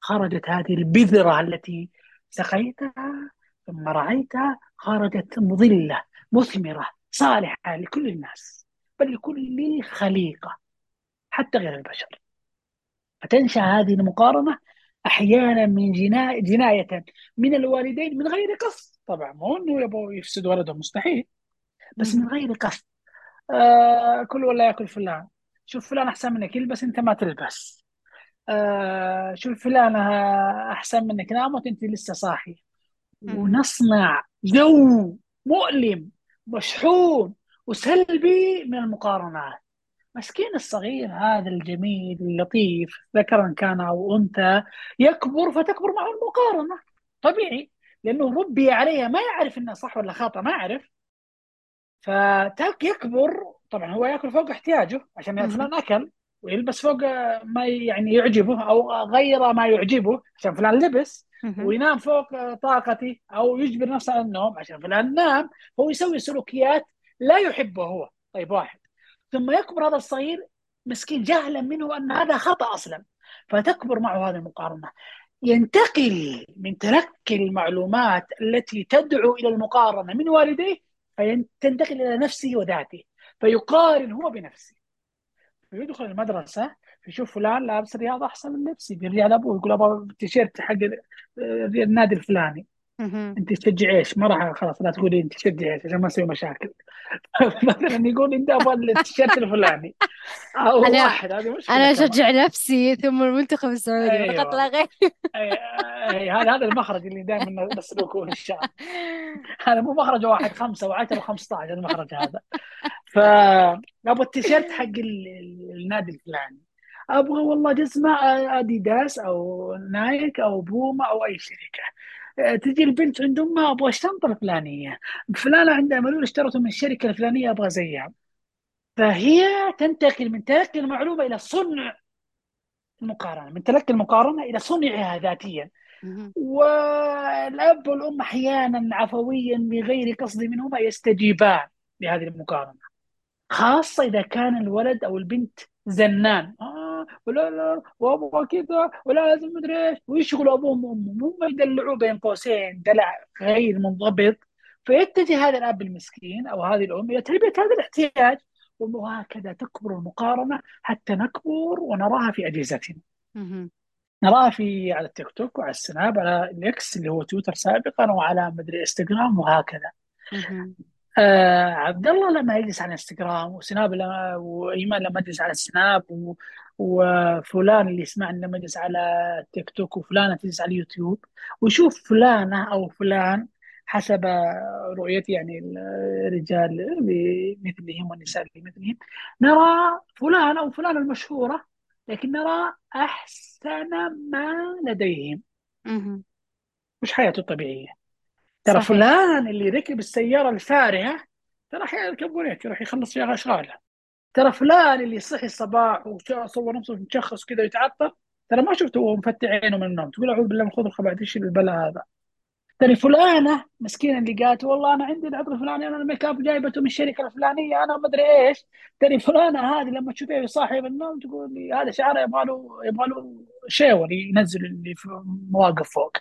خرجت هذه البذرة التي سقيتها ثم رعيتها خرجت مظلة مثمرة صالحة لكل الناس. بل لكل الخليقة حتى غير البشر. فتنشأ هذه المقارنة أحيانا من جنا... جناية من الوالدين من غير قصد. طبعا مو إنه يبغوا يفسدوا ولدهم مستحيل. بس من. غير قصد. آه كل ولا ياكل فلان. شوف فلان أحسن منك يلبس أنت ما تلبس. آه شوف فلان أحسن منك. نامت أنت لسه صاحي. ونصنع جو مؤلم مشحون وسلبي من المقارنات مسكين الصغير هذا الجميل اللطيف ذكرا كان أو أنثى يكبر فتكبر معه المقارنة طبيعي لأنه ربي عليها ما يعرف انه صح ولا خطا ما يعرف فتاك يكبر طبعا هو يأكل فوق احتياجه عشان. فلان اكل ويلبس فوق ما يعني يعجبه أو غير ما يعجبه عشان فلان لبس. وينام فوق طاقته أو يجبر نفسه على النوم عشان فلان نام هو يسوي سلوكيات لا يحبه هو. طيب واحد. ثم يكبر هذا الصغير مسكين جهلا منه أن هذا خطأ أصلا. فتكبر معه هذه المقارنة. ينتقل من تلقي المعلومات التي تدعو إلى المقارنة من والديه فتنتقل إلى نفسه وذاته. فيقارن هو بنفسه. فيدخل المدرسة يشوف فلان لابس رياضة أحسن من نفسي بيرجع لأبوه يقول أبغى التيشيرت حق النادي الفلاني. مهم. انت تشجع إيش؟ ما راح خلاص لا تقولي انت تشجع إيش عشان ما نسوي مشاكل. مثلا يقول انت أبغى التيشيرت الفلاني. أو أنا واحد هذه مشكلة أنا كمان أشجع نفسي ثم المنتخب السعودي فقط لا غير. هذا هذا المخرج اللي دائما نسلكه الشعب هذا مو مخرج واحد خمسة وعشرة و15 المخرج هذا. ف أبغى التيشيرت حق ال... النادي الفلاني. أبغى والله جزمة آديداس أو نايك أو بوما أو أي شركة. تجي البنت عند امها أبغى الشنطة الفلانية؟ فلانة عندها ملول اشترته من الشركة الفلانية أبغى زيها. فهي تنتقل من تلقي المعلومة إلى صنع المقارنة من تلقي المقارنة إلى صنعها ذاتيا. مهم. والأب والأم أحيانا عفويا بغير قصد منهما يستجيبان لهذه المقارنة خاصة إذا كان الولد أو البنت زنان. آه ولا لا وابغى كذا ولا لازم مدري إيش. ويشغلوا أبوهم وامهم هم يدلعوه بين قوسين دلع غير منضبط. فيتجه هذا الأب المسكين أو هذه الأم إلى تلبيه هذا الاحتياج. وهكذا تكبر المقارنة حتى نكبر ونراها في أجهزتنا. نراها في على التيك توك وعلى السناب على الإكس اللي هو تويتر سابقا وعلى مدري إنستغرام وهكذا. آه عبد الله لما يجلس على انستغرام وسناب لما وإيمان لما يجلس على السناب و... وفلان اللي يسمعني لما يجلس على تيك توك وفلانة تجلس على اليوتيوب ويشوف فلانة أو فلان حسب رؤيتي يعني الرجال بمثلهم والنساء بمثلهم. نرى فلان أو فلانة المشهورة لكن نرى أحسن ما لديهم. مش حياته الطبيعية. ترى صحيح. فلان اللي ركب السيارة الفارهة ترى راح يركب راح يخلص فيها اشغاله ترى فلان اللي صحي الصباح وصور نفسه مشخص كذا ويتعطر ترى ما شفته وهو مفتح عينه من النوم. تقول أعوذ بالله من الخبث الخبائث إيش البلاء هذا؟ ترى فلانة مسكينة اللي قالت والله أنا عندي العطر الفلاني أنا ال make up جايبته من الشركة الفلانية أنا ما أدري إيش. ترى فلانة هذه لما تشوفها صاحي من النوم تقول لي هذا شعره يبغى له يبغى له شيول ينزل اللي في مواقف فوق.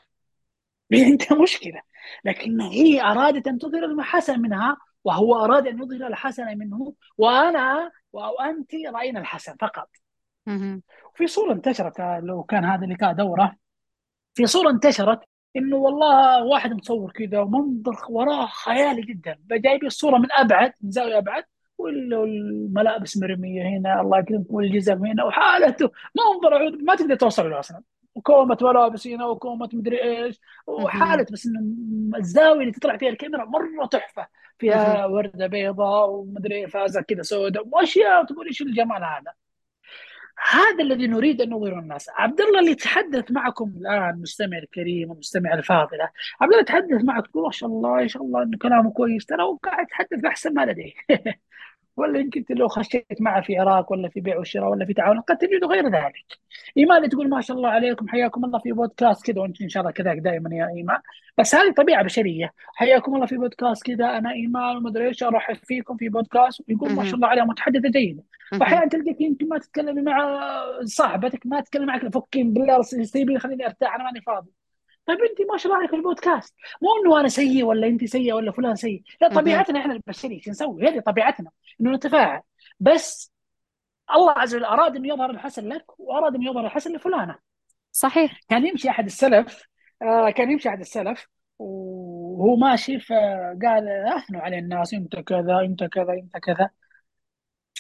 هي عندها مشكلة. لكن هي أرادت أن تظهر الحسن منها وهو أراد أن يظهر الحسن منه وأنا أو أنت رأينا الحسن فقط. وفي صورة انتشرت لو كان هذا اللي كان دورة في صورة انتشرت إنه والله واحد مصور كذا ومنظر وراه خيالي جدا. جايبين الصورة من أبعد من زاوية أبعد وال- والملابس مرمية هنا الله يكرمك والجزم هنا وحالته منظر ما تقدر توصل له أصلا. وكومة ملابس هنا وكومة مدري إيش. مهم. وحالة بس انه الزاوية اللي تطلع فيها الكاميرا مرة تحفة. مهم. فيها وردة بيضاء ومدري فازة كذا سوداء وأشياء تقول إيش الجمال هذا. هذا الذي نريد أن نظهره الناس. عبد الله اللي يتحدث معكم الآن مستمع الكريم والمستمع الفاضلة. عبد الله يتحدث معك تقول ما شاء الله ما شاء الله إنه كلامه كويس. ترى قاعد يتحدث بأحسن ما لديه. ولا يمكن لو خشيت معه في عراق ولا في بيع وشراء ولا في تعاون قد تجد غير ذلك ايمان تقول ما شاء الله عليكم حياكم الله في بودكاست كذا وانت ان شاء الله كذاك دائما يا إيمان بس هذه طبيعة بشرية حياكم الله في بودكاست كذا أنا إيمان وما أدري إيش ارحب فيكم في بودكاست ويقول ما شاء. الله عليها متحدثة جيدة. واحيانا تلقيك يمكن ما تتكلمي مع صاحبتك ما تتكلم معك فكين بالله سيبيني خليني أرتاح أنا ماني فاضي طيب انت ما شاء الله عليك في البودكاست. مو انه أنا سيء ولا انت سيئه ولا فلان سيء. لا. طبيعتنا إحنا البشريه شو نسوي؟ هذه طبيعتنا إنه نتفاعل. بس الله عز وجل أراد إنه يظهر الحسن لك وأراد إنه يظهر الحسن لفلانة. صحيح. كان يمشي أحد السلف آه كان يمشي أحد السلف وهو ماشي فقال أثنوا على الناس أنت كذا أنت كذا أنت كذا.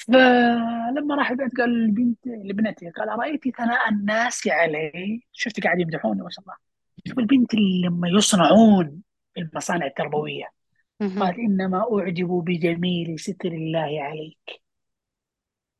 فلما راح البيت قال لبنت لبنته قال أرأيت ثناء الناس علي؟ شفت قاعد يمدحوني ما شاء الله. شوف البنت اللي لما يصنعون المصانع التربوية. قال إنما أعجب بجميل ستر الله عليك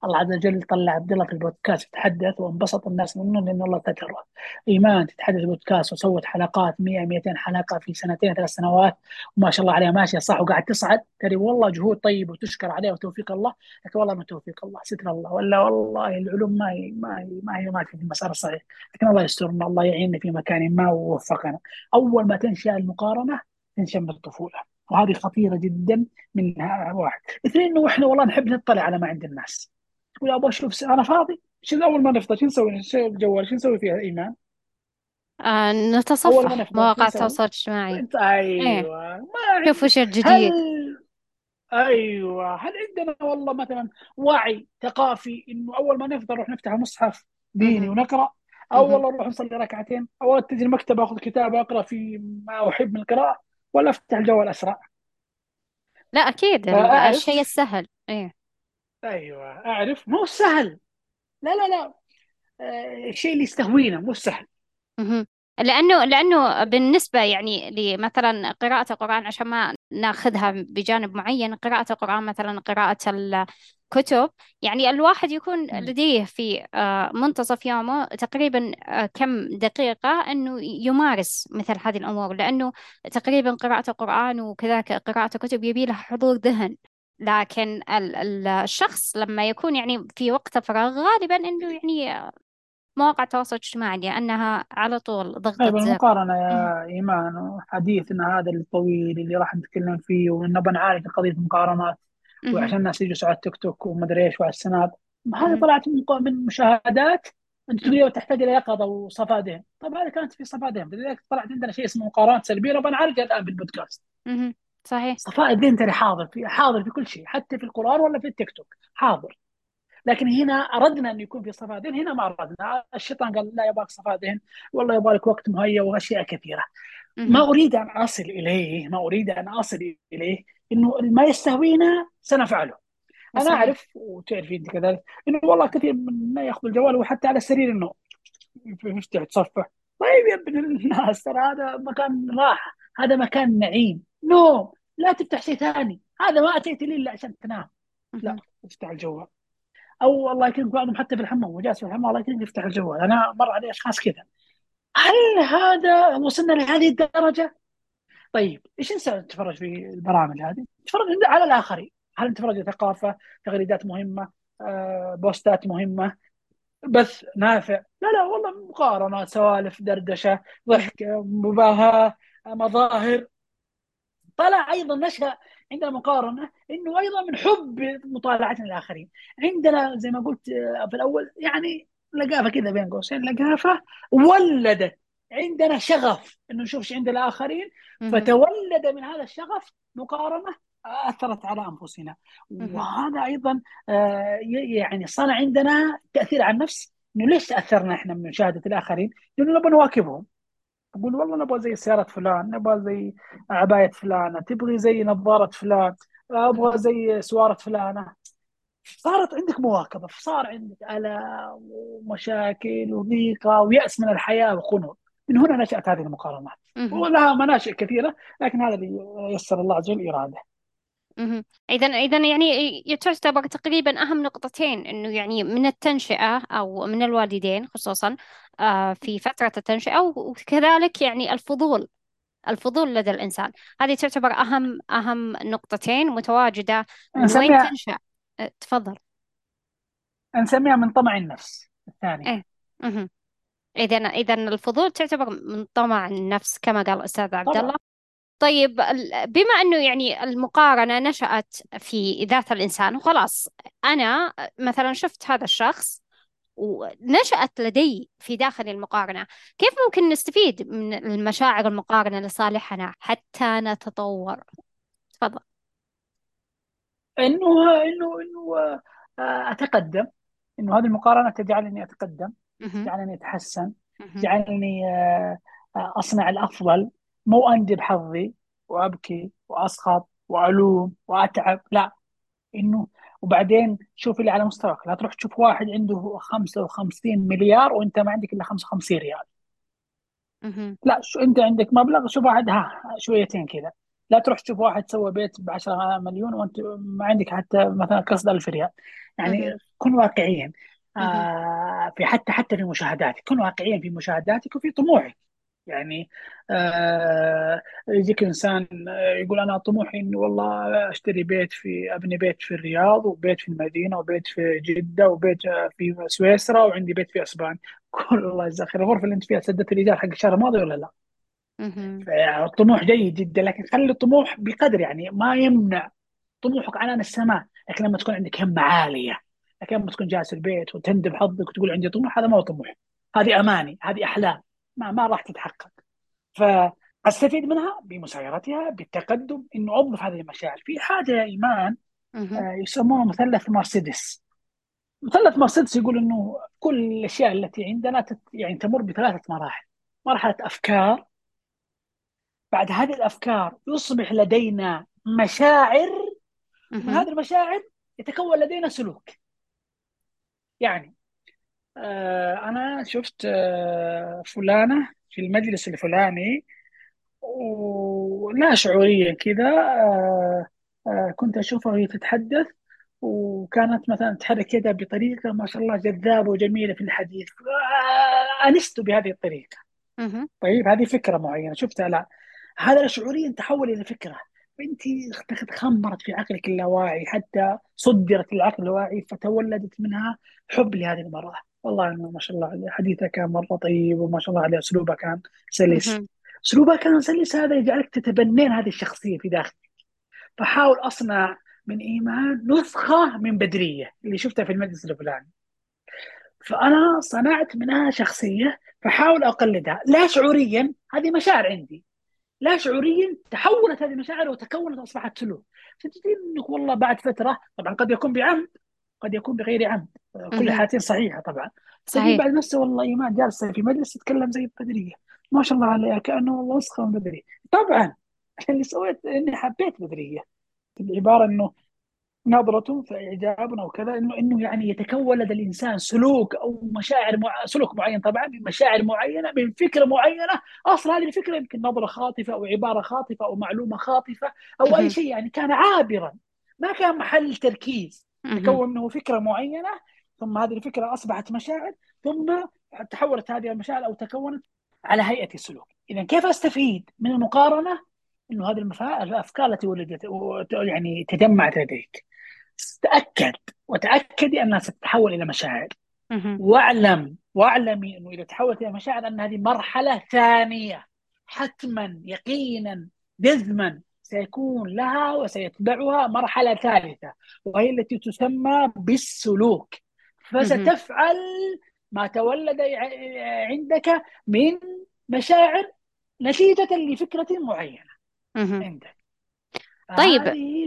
الله عز وجل طلع عبد الله في البودكاست يتحدث وانبسط الناس منه لأن الله ستره إيمان تتحدث في البودكاست وسوت حلقات 100 200 حلقة في سنتين ثلاث سنوات وما شاء الله عليها ماشية صح وقاعد تصعد. ترى والله جهود طيبه وتشكر عليها وتوفيق الله لكن والله من توفيق الله ستر الله. ولا والله العلوم ما هي ما هي ما هي ما في المسار الصحيح. لكن الله يسترنا الله يعيننا في مكان ما ووفقنا. أول ما تنشأ المقارنة تنشأ من الطفولة وهذه خطيرة جدا من واحد. اثنين إنه إحنا والله نحب نطلع على ما عند الناس. تقول أبغى أشوف س- أنا فاضي. شو أول ما نفطر؟ شو نسوي؟ الجوال؟ شو نسوي فيها إيمان؟ آه أول ما نتصفح شو مواقع نسوي؟ التواصل الاجتماعي. انت إيه. أيوه ما شوف عند وش الجديد. هل أيوه. هل عندنا والله مثلا وعي ثقافي إنه أول ما نفطر نروح نفتح مصحف ديني مهم. ونقرأ؟ أو مهم. والله نروح نصلي ركعتين. أو اتجي المكتبه أخذ كتاب أقرأ في ما أحب من القراءة ولا أفتح الجوال أسرع. لا أكيد. ال- الشيء فاعرف السهل. إيه. أيوه أعرف. مو سهل. لا لا لا. آه، الشيء اللي يستهوينا مو سهل. لأنه لأنه بالنسبة يعني لمثلا قراءة القرآن عشان ما ناخذها بجانب معين قراءة القرآن مثلا قراءة الكتب يعني الواحد يكون. لديه في آه، منتصف يومه تقريبا آه، كم دقيقة أنه يمارس مثل هذه الأمور. لأنه تقريبا قراءة القرآن وكذلك قراءة الكتب يبي لها حضور ذهن. لكن ال- ال- الشخص لما يكون يعني في وقت فراغ غالبا إنه يعني مواقع التواصل الاجتماعي لأنها على طول ضغطة طيب المقارنة مهم. يا إيمان وحديثنا هذا الطويل اللي راح نتكلم فيه ونبى نعالج قضية المقارنات. وعشان الناس يجلسوا على التيك توك ومدري إيش وعلى السناب هذه. طلعت من من مشاهدات أنت تقول تحتاج إلى يقظة وصفاء ذهن طيب هذه كانت في صفاء ذهن لذلك طلعت عندنا شيء اسمه مقارنات سلبية نبى نعالجها الآن بالبودكاست. صحيح. صفاء الذهن ترى حاضر في حاضر في كل شيء حتى في القرآن ولا في التيك توك حاضر. لكن هنا أردنا أن يكون في صفاء ذهن هنا ما أردنا. الشيطان قال لا يبغاك صفاء ذهن والله يبغى لك وقت مهيأ وأشياء كثيرة. ما. أريد أن أصل إليه ما أريد أن أصل إليه إنه ما يستهوينا سنفعله. أنا أعرف وتعرفي أنت كذلك إنه والله كثير من الناس ياخذ الجوال وحتى على السرير إنه يفتح يتصفح طيب يا ابن الناس ترى هذا مكان راحه هذا مكان نعيم. نوم لا تفتح شيء ثاني هذا ما أتيت لي إلا عشان تنام لا. افتح الجوال أو الله يكرمك بعضهم حتى في الحمام وجالس في الحمام الله يكرمك يفتح الجوال أنا مر علي أشخاص كذا هل هذا وصلنا لهذه الدرجة؟ طيب إيش نسوي نتفرج في البرامج هذه؟ نتفرج على الآخرين هل نتفرج ثقافة تغريدات مهمة آه، بوستات مهمة بث نافع لا لا والله مقارنات سوالف دردشة. ضحك مباهاة مظاهر طلع أيضا نشأ عندنا مقارنة إنه أيضا من حب مطالعتنا للاخرين عندنا زي ما قلت آه، في الأول يعني لقافة كذا بين قوسين. لقافة ولدت. عندنا شغف إنه نشوف إيش عند الآخرين. فتولد من هذا الشغف مقارنة أثرت على أنفسنا. وهذا أيضا آه، يعني صنع عندنا تأثير على النفس. إنه ليش تأثرنا إحنا من مشاهدة الآخرين؟ لأنه نبغى نواكبهم. نقول والله نبغى زي سيارة فلان نبغى زي عباية فلانة تبغي زي نظارة فلان أبغى زي سوارة فلانة. صارت عندك مواكبة فصار عندك آلام ومشاكل وضيقة ويأس من الحياة وخنوع من هنا نشأت هذه المقارنات. ولها مناشئ كثيرة لكن هذا اللي يسر الله عز وجل اراده إذا إذا يعني ي- تعتبر تقريبا أهم نقطتين إنه يعني من التنشئة أو من الوالدين خصوصا آه، في فترة التنشئة وكذلك يعني الفضول الفضول لدى الإنسان. هذه تعتبر أهم أهم نقطتين متواجدة من وين نسميها تنشأ. آه، تفضل. نسميها من طمع النفس الثانية إيه. إذا إذا الفضول تعتبر من طمع النفس كما قال الأستاذ عبد الله. طبعا طيب بما أنه يعني المقارنة نشأت في ذات الإنسان وخلاص أنا مثلا شفت هذا الشخص ونشأت لدي في داخل المقارنة كيف ممكن نستفيد من المشاعر المقارنة لصالحنا حتى نتطور تفضل إنه إنه إنه آه، أتقدم إنه هذه المقارنة تجعلني أتقدم. تجعلني أتحسن. تجعلني آه، آه، أصنع الأفضل مو اندب حظي وأبكي وأسخط وألوم وأتعب لا. إنه وبعدين شوف اللي على مستواك. لا تروح تشوف واحد عنده 55 مليار وأنت ما عندك إلا 55 ريال. لا شو أنت عندك مبلغ شوف واحد ها شويتين كذا. لا تروح تشوف واحد سوى بيت ب 10 مليون وأنت ما عندك حتى مثلا قصد 1000 ريال. يعني كن واقعيا. آه في حتى حتى في مشاهداتك. كن واقعيا في مشاهداتك وفي طموحك. يعني آه يجيك إنسان آه، يقول أنا طموحي إني والله أشتري بيت في أبني بيت في الرياض وبيت في المدينة وبيت في جدة وبيت آه، في سويسرا وعندي بيت في أسبانيا كل الله يجزاك خير الغرفة اللي أنت فيها سدت الايجار حق الشهر الماضي ولا لا؟ مهم. فالطموح جيد جدا لكن خلي الطموح بقدر يعني ما يمنع طموحك عنان السماء لكن لما تكون عندك همة عالية لكن لما تكون جالس البيت وتندب حظك وتقول عندي طموح هذا ما هو طموح هذه أماني هذه أحلام ما ما راح تتحقق. فأستفيد منها بمسايرتها بالتقدم إنه أوظف هذه المشاعر. في حاجة يا إيمان مهم. آه، يسموها مثلث مرسيدس مثلث مرسيدس يقول إنه كل الأشياء التي عندنا تت يعني تمر بثلاثة مراحل. مرحلة أفكار بعد هذه الأفكار يصبح لدينا مشاعر من. هذه المشاعر يتكون لدينا سلوك. يعني آه أنا شفت آه فلانة في المجلس الفلاني ولا شعوريا كذا آه آه كنت أشوفها وهي تتحدث وكانت مثلا تحرك يدها بطريقة ما شاء الله جذابة وجميلة في الحديث. آه أنست بهذه الطريقة. طيب هذه فكرة معينة شفتها؟ لا. هذا شعوريا تحول إلى فكرة. فانت تخمرت في عقلك اللاواعي حتى صدرت للعقل اللاواعي فتولدت منها حب لهذه المرأة. والله إنه ما شاء الله عليه حديثها كان مرة طيب وما شاء الله عليه اسلوبها كان سلس. مهم. اسلوبها كان سلس هذا يجعلك تتبنين هذه الشخصية في داخلك. فحاول أصنع من إيمان نسخة من بدرية اللي شفتها في المجلس الفلاني. فأنا صنعت منها شخصية فحاول أقلدها. لا شعوريا هذه مشاعر عندي. لا شعوريا تحولت هذه المشاعر وتكونت اصبحت سلوك. فتجدين إنك والله بعد فترة طبعا قد يكون بعمد قد يكون بغير عمد كل مهم. الحالتين صحيحة طبعا. صحيح. بعد نفسه والله إيمان جالسة في مجلس تتكلم زي البدرية. ما شاء الله عليها كأنه والله نسخه من بدريه طبعا اللي سويت إني حبيت بدرية. العبارة إنه نظرة فإعجاب أو كذا إنه إنه يعني يتكون لدى الإنسان سلوك أو مشاعر مع... سلوك معين. طبعا من مشاعر معينة من فكرة معينة. أصلا هذه الفكرة يمكن نظرة خاطفة أو عبارة خاطفة أو معلومة خاطفة أو أي. شيء يعني كان عابرا. ما كان محل تركيز. تكون منه فكرة معينة ثم هذه الفكرة أصبحت مشاعر ثم تحولت هذه المشاعر أو تكونت على هيئة السلوك. إذا كيف أستفيد من المقارنة؟ إنه هذه المفا... الأفكار التي ولدت يعني تجمعت لديك. تأكد وتأكدي أنها ستتحول إلى مشاعر. واعلم واعلمي أنه إذا تحولت إلى مشاعر أن هذه مرحلة ثانية حتما يقينا جزما سيكون لها وسيتبعها مرحلة ثالثة وهي التي تسمى بالسلوك. فستفعل ما تولد عندك من مشاعر نتيجة لفكرة معينة. عندك طيب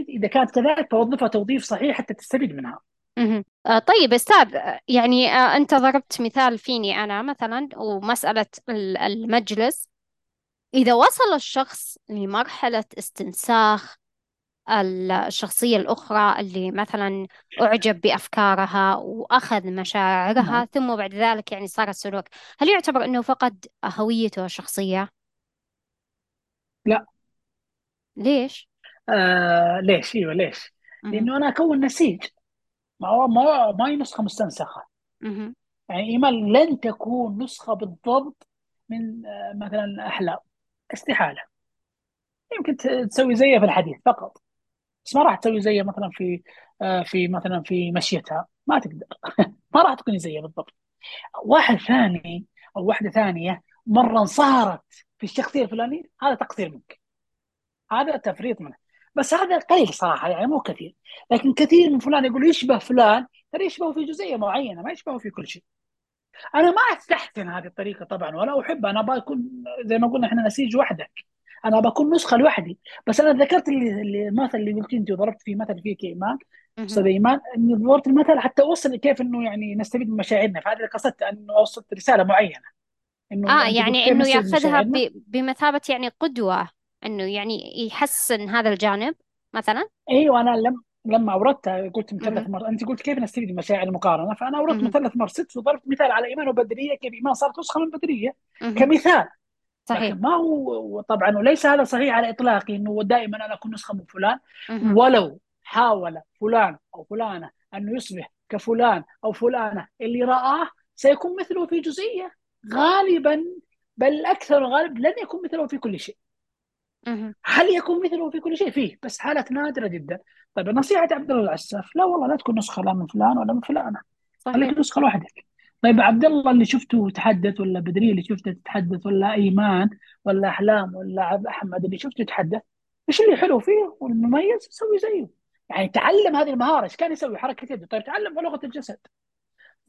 إذا كانت كذلك توظفها توظيف صحيح حتى تستفيد منها. آه، طيب أستاذ آه، يعني آه، أنت ضربت مثال فيني أنا مثلا ومسألة ال- المجلس إذا وصل الشخص لمرحلة استنساخ ال- الشخصية الأخرى اللي مثلا أعجب بأفكارها وأخذ مشاعرها نعم ثم بعد ذلك يعني صار السلوك هل يعتبر أنه فقد هويته الشخصية؟ لا ليش؟ آه ليش إيوه ليش؟ لأنه أنا اكون نسيج ما هو ما ما هي نسخة مستنسخة. يعني إيمان لن تكون نسخة بالضبط من آه مثلا أحلام استحالة. يمكن تسوي زيها في الحديث فقط. بس ما راح تسوي زيها مثلا في آه في مثلا في مشيتها. ما تقدر. ما راح تكوني زيها بالضبط. واحد ثاني أو واحدة ثانية مرة انصهرت في الشخصية الفلانية هذا تقصير منك. هذا تفريط منه. بس هذا قليل صراحة يعني مو كثير. لكن كثير من فلان يقول يشبه فلان ترى يشبهه في جزئية معينة ما يشبهه في كل شيء. أنا ما أستحسن هذه الطريقة طبعا ولا أحب. أنا بكون زي ما قلنا إحنا نسيج وحدك. أنا بكون نسخة لوحدي. بس أنا ذكرت اللي المثل اللي قلت أنت وضربت فيه مثل فيه كايمان أستاذ. إيمان إني ضربت المثل حتى أوصل كيف إنه يعني نستفيد من مشاعرنا. فهذا اللي قصدت إنه أوصلت رسالة معينة. إنه قلت يعني نستفيد من يأخذها مشاعرنا. ب... بمثابة يعني قدوة إنه يعني يحسن هذا الجانب مثلا. أيوه أنا لم لما أوردتها قلت. مثلث مرات أنت قلت كيف نستفيد من مشاعر المقارنة؟ فأنا أوردت. مثلث مرسيدس وضربت مثال على إيمان وبدرية. كيف إيمان صارت نسخة من بدرية. كمثال. صحيح. ما هو طبعا وليس هذا صحيح على اطلاقه إنه دائما أنا أكون نسخة من فلان. ولو حاول فلان أو فلانة انه يصبح كفلان أو فلانة اللي رآه سيكون مثله في جزئية. غالبا بل أكثر غالب لن يكون مثله في كل شيء. هل يكون مثله في كل شيء؟ فيه. بس حالات نادرة جدا. طيب نصيحة عبد الله العساف لا والله لا تكون نسخة لا من فلان ولا من فلانة. صحيح. خليك نسخة لوحدك. طيب عبد الله اللي شفته تحدث ولا بدريه اللي شفته تتحدث ولا إيمان ولا أحلام ولا عبد أحمد اللي شفته يتحدث إيش اللي حلو فيه والمميز؟ سوي زيه. يعني تعلم هذه المهارة إيش كان يسوي؟ حركة يده. طيب تعلم لغة الجسد.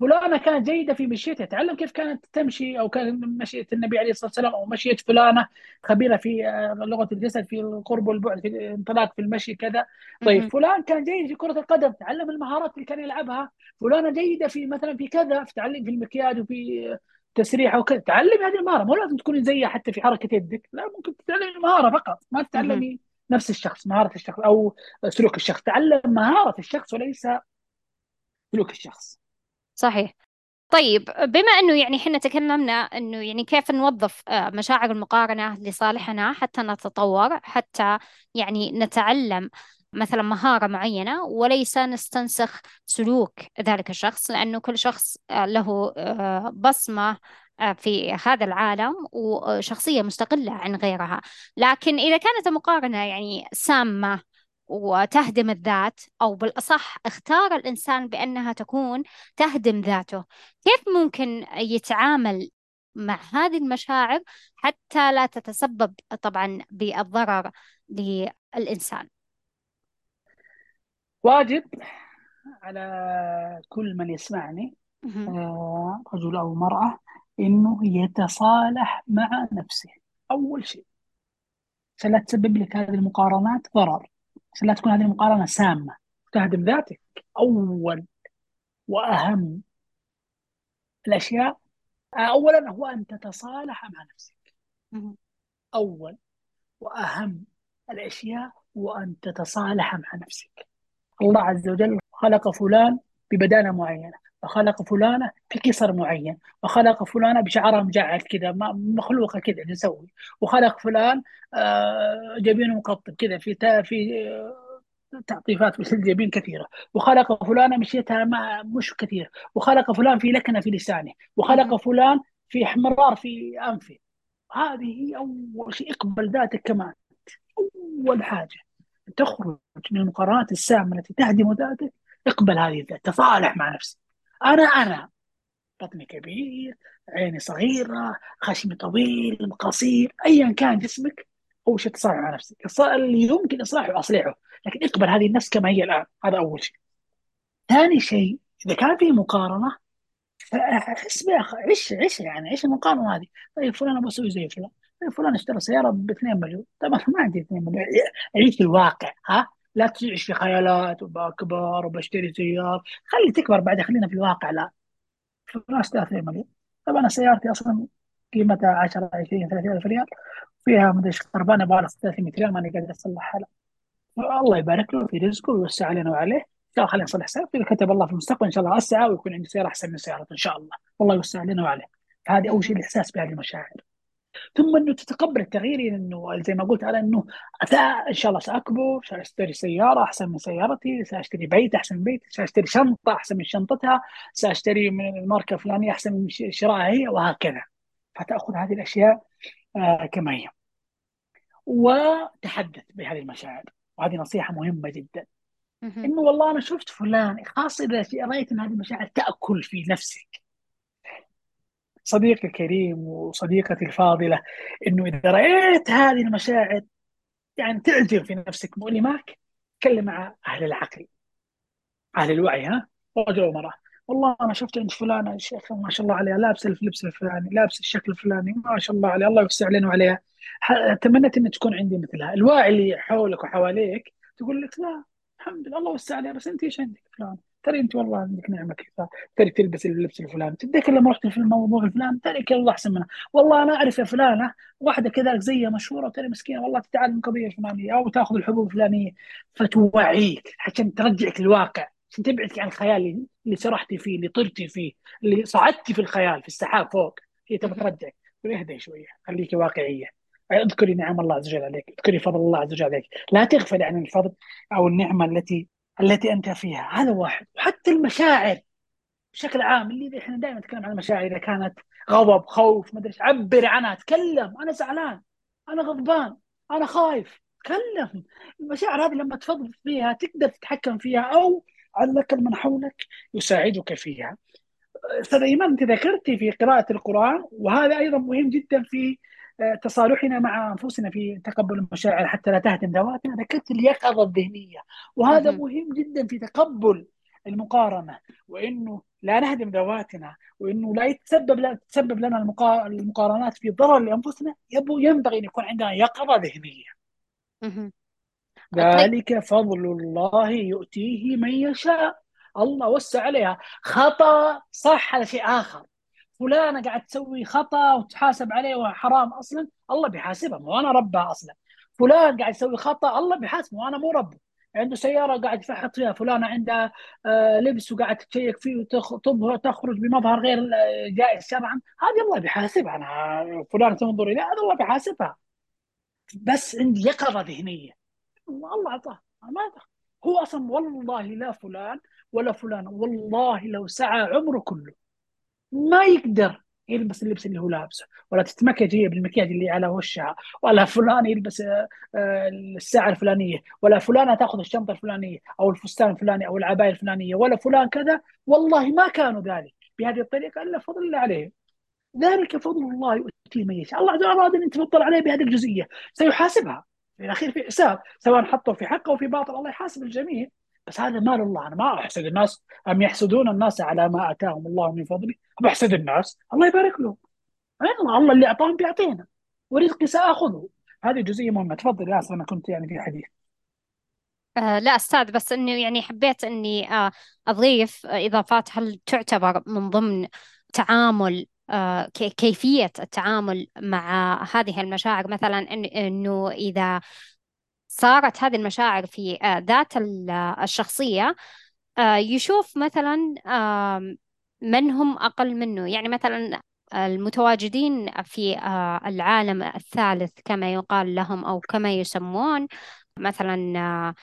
فلانة كانت جيدة في مشيتها. تعلم كيف كانت تمشي أو كان مشية النبي عليه الصلاة والسلام أو مشية فلانة خبيرة في آه، لغة الجسد في القرب والبعد في الانطلاق في المشي كذا. طيب. فلان كان جيد في كرة القدم. تعلم المهارات اللي كان يلعبها. فلانة جيدة في مثلا في كذا في تعلم في المكياج وفي تسريحة وكذا تعلم هذه المهارة. مو لازم تكوني زيها حتى في حركة يدك. لا ممكن تتعلمي المهارة فقط. ما. تتعلمي نفس الشخص مهارة الشخص أو سلوك الشخص. تعلم مهارة الشخص وليس سلوك الشخص. صحيح. طيب بما إنه يعني إحنا تكلمنا إنه يعني كيف نوظف آه، مشاعر المقارنة لصالحنا حتى نتطور حتى يعني نتعلم مثلا مهارة معينة وليس نستنسخ سلوك ذلك الشخص لأنه كل شخص آه، له آه، بصمة في هذا العالم وشخصية مستقلة عن غيرها. لكن إذا كانت المقارنة يعني سامة وتهدم الذات أو بالأصح اختار الإنسان بأنها تكون تهدم ذاته. كيف ممكن يتعامل مع هذه المشاعر حتى لا تتسبب طبعا بالضرر للإنسان؟ واجب على كل من يسمعني. آه، رجل أو امرأة إنه يتصالح مع نفسه. أول شيء عشان لا تسبب لك هذه المقارنات ضرر. عشان لا تكون هذه المقارنة سامة. تهدم ذاتك. أول وأهم الأشياء آه، أولا هو أن تتصالح مع نفسك. مهم. أول وأهم الأشياء هو أن تتصالح مع نفسك. الله عز وجل خلق فلان ببدانة معينة. وخلق فلانة بقصر معين وخلق فلانة بشعرها مجعد كذا مخلوقة كذا نسوي. وخلق فلان آه، جبينه مقطب كذا في في آه، تعطيفات في الجبين كثيرة. وخلق فلانة مشيتها ما مش كثير. وخلق فلان في لكنة في لسانه. وخلق. فلان في احمرار في أنفه. هذه هي أول شيء اقبل ذاتك كمان أول حاجة تخرج من المقارنات السامة التي تهدم ذاتك اقبل هذه الذات. تصالح مع نفسك. أنا أنا بطني كبير عيني صغيرة خشمي طويل قصير أيا كان جسمك أول شيء تصالح مع نفسك. اللي يمكن إصلاحه أصلحه. لكن اقبل هذه النفس كما هي الآن. هذا أول شيء. ثاني شيء إذا كان في مقارنة حس بها عيش عيش يعني عيش المقارنة هذه. طيب فلان أبغى أسوي زي فلان. فلان اشترى سيارة ب 2 مليون. طبعا ما عندي 2 مليون. عيش الواقع ها؟ لا تعيش في خيالات وبكبر وبشتري سيارة. خلي تكبر بعد خلينا في الواقع. لا اشترى 2 مليون. طبعا أنا سيارتي أصلا قيمتها 10 20 30 ألف ريال. فيها مدري إيش خربانه لها 300 ريال ماني قادر أصلحها. لا. الله يبارك له في رزقه ويوسع علينا وعليه. إن شاء الله خلينا نصلح سيارته اذا كتب الله في المستقبل إن شاء الله أسعى ويكون عندي سيارة أحسن من سيارته إن شاء الله. والله يوسع علينا وعليه. هذه أول شيء. الإحساس بهذه المشاعر. ثم إنه تتقبل التغيير إنه زي ما قلت على إنه إن شاء الله سأكبر سأشتري سيارة أحسن من سيارتي سأشتري بيت أحسن من بيتي سأشتري شنطة أحسن من شنطتها سأشتري من الماركة الفلانية أحسن من شرائها هي وهكذا. فتأخذ هذه الأشياء آه، كما هي. وتحدث بهذه المشاعر. وهذه نصيحة مهمة جدا. إنه والله أنا شفت فلان خاصة إذا رأيت إن هذه المشاعر تأكل في نفسك. صديقي الكريم وصديقتي الفاضلة إنه إذا رأيت هذه المشاعر يعني تعجب في نفسك مؤلماك تكلم مع أهل العقل أهل الوعي ها؟ رجل ومراه والله أنا شفت عند فلانة شيخ ما شاء الله عليها لابسة اللبس الفلاني لابسة الشكل الفلاني ما شاء الله عليها الله يوسع علينا وعليها. تمنيت ان تكون عندي مثلها. الواعي اللي حولك وحواليك تقول لك لا الحمد لله الله وسع عليها بس أنت إيش عندك فلان ترى انت والله عندك نعمة كذا ترى تلبس اللبس الفلاني. تتذكر لما رحت في الموضوع الفلاني ترى كذا الله أحسن منها. والله أنا أعرف فلانة واحدة كذلك زيها مشهورة وترى مسكينة. والله تتعلم القضية الفلانية أو تأخذ الحبوب الفلانية. فتوعيك عشان ترجعك للواقع عشان تبعدك عن الخيال اللي سرحتي فيه اللي طرتي فيه اللي صعدتي في الخيال في السحاب فوق. هي تبغى. ترجعك. اهدي شوية. خليكي واقعية. اذكري نعم الله عز وجل عليك. اذكري فضل الله عز وجل عليك. لا تغفلي عن الفضل أو النعمة التي التي أنت فيها. هذا واحد. وحتى المشاعر بشكل عام اللي إحنا دائما نتكلم عن المشاعر إذا كانت غضب خوف ما أدري عبر عنها تكلم. أنا زعلان. أنا غضبان. أنا خايف. تكلم. المشاعر هذه لما تفضل فيها تقدر تتحكم فيها أو على الاقل من حولك يساعدك فيها. أستاذ ايمان أنت ذكرتي في قراءة القرآن وهذا أيضا مهم جدا في تصالحنا مع أنفسنا في تقبل المشاعر حتى لا تهدم ذواتنا ذكرت اليقظه الذهنية وهذا مهم. مهم جدا في تقبل المقارنة وإنه لا نهدم ذواتنا وإنه لا يتسبب لا تسبب لنا المقا- المقارنات في ضرر لأنفسنا ينبغي أن يكون عندنا يقظة ذهنية. ذلك فضل الله يؤتيه من يشاء. الله وسع عليها خطأ صح هذا شيء آخر. فلانة قاعد تسوي خطأ وتحاسب عليه وحرام أصلا الله بيحاسبها مو أنا ربها أصلا. فلان قاعد يسوي خطأ الله بيحاسبه وأنا مو ربه. عنده سيارة قاعد يفحط فيها فلانة عندها آه، لبس وقاعد تشيك فيه وتخرج بمظهر غير جائز شرعا. هذه الله بيحاسبها أنا فلانة تنظر إليها هذا الله بيحاسبها. بس عندي يقظة ذهنية. الله اعطاه ما. هو أصلا والله لا فلان ولا فلان والله لو سعى عمره كله. ما يقدر يلبس اللبس اللي هو لابسه ولا تتمكج هي بالمكياج اللي على وشها ولا فلان يلبس آه، آه، الساعة الفلانية ولا فلانة تأخذ الشنطة الفلانية أو الفستان الفلاني أو العباية الفلانية ولا فلان كذا. والله ما كانوا ذلك بهذه الطريقة إلا فضل الله عليهم. ذلك فضل الله يؤتيه من يشاء. الله وجل أراد أن يتفضل عليه بهذه الجزئية سيحاسبها. في الأخير في حساب سواء حطوا في حقه وفي باطل الله يحاسب الجميع. بس هذا مال الله أنا ما أحسد الناس. أم يحسدون الناس على ما آتاهم الله من فضله؟ بحسد الناس؟ الله يبارك لهم. الله الله اللي أعطاهم بيعطينا. ورزقي سآخذه. هذه جزئية مهمة. تفضل يا أنا كنت يعني في حديث. آه لا أستاذ بس إنه يعني حبيت إني آه أضيف آه، إضافات. هل تعتبر من ضمن تعامل آه كي- كيفية التعامل مع هذه المشاعر؟ مثلا إن إنه إذا صارت هذه المشاعر في آه ذات آه، الشخصية آه يشوف مثلا من هم أقل منه. يعني مثلا المتواجدين في العالم الثالث كما يقال لهم أو كما يسمون مثلا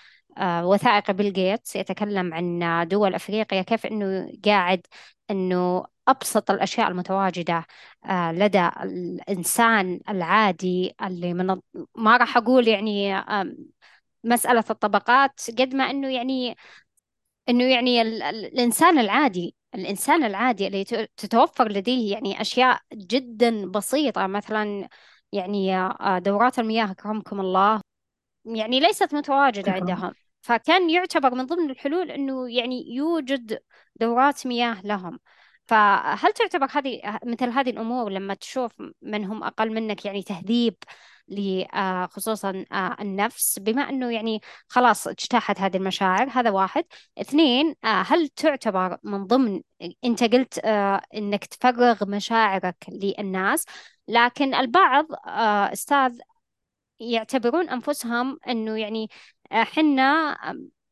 وثائق بيل جيتس يتكلم عن دول أفريقيا كيف أنه قاعد أنه أبسط الأشياء المتواجدة آه، لدى الإنسان العادي اللي من ما راح أقول يعني مسألة الطبقات قد ما أنه يعني أنه يعني ال- ال- الإنسان العادي الإنسان العادي اللي تتوفر لديه يعني أشياء جدا بسيطة مثلا يعني آه، دورات المياه أكرمكم الله. يعني ليست متواجدة عندهم. فكان يعتبر من ضمن الحلول أنه يعني يوجد دورات مياه لهم. فهل تعتبر هذه مثل هذه الأمور لما تشوف من هم أقل منك يعني تهذيب آه، خصوصا آه، النفس؟ بما أنه يعني خلاص اجتاحت هذه المشاعر هذا واحد. اثنين آه، هل تعتبر من ضمن أنت قلت أنك تفرغ مشاعرك للناس لكن البعض أستاذ يعتبرون أنفسهم أنه يعني حنا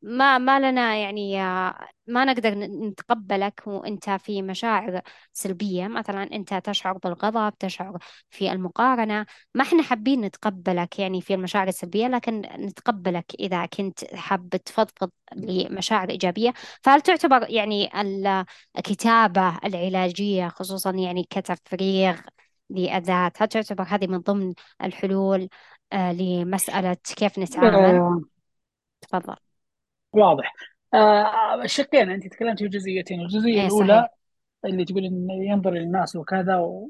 ما ما لنا يعني ما نقدر نتقبلك وأنت في مشاعر سلبية. مثلا أنت تشعر بالغضب تشعر في المقارنة. ما إحنا حابين نتقبلك يعني في المشاعر السلبية لكن نتقبلك إذا كنت حاب تفضفض لمشاعر إيجابية. فهل تعتبر يعني ال- الكتابة العلاجية خصوصا يعني كتفريغ للذات هل تعتبر هذه من ضمن الحلول آه، لمسألة كيف نتعامل؟ تفضل. واضح. آه الشقين أنت تكلمت في جزئيتين. الجزئية إيه صحيح. الاولى اللي تقول إن ينظر للناس وكذا و-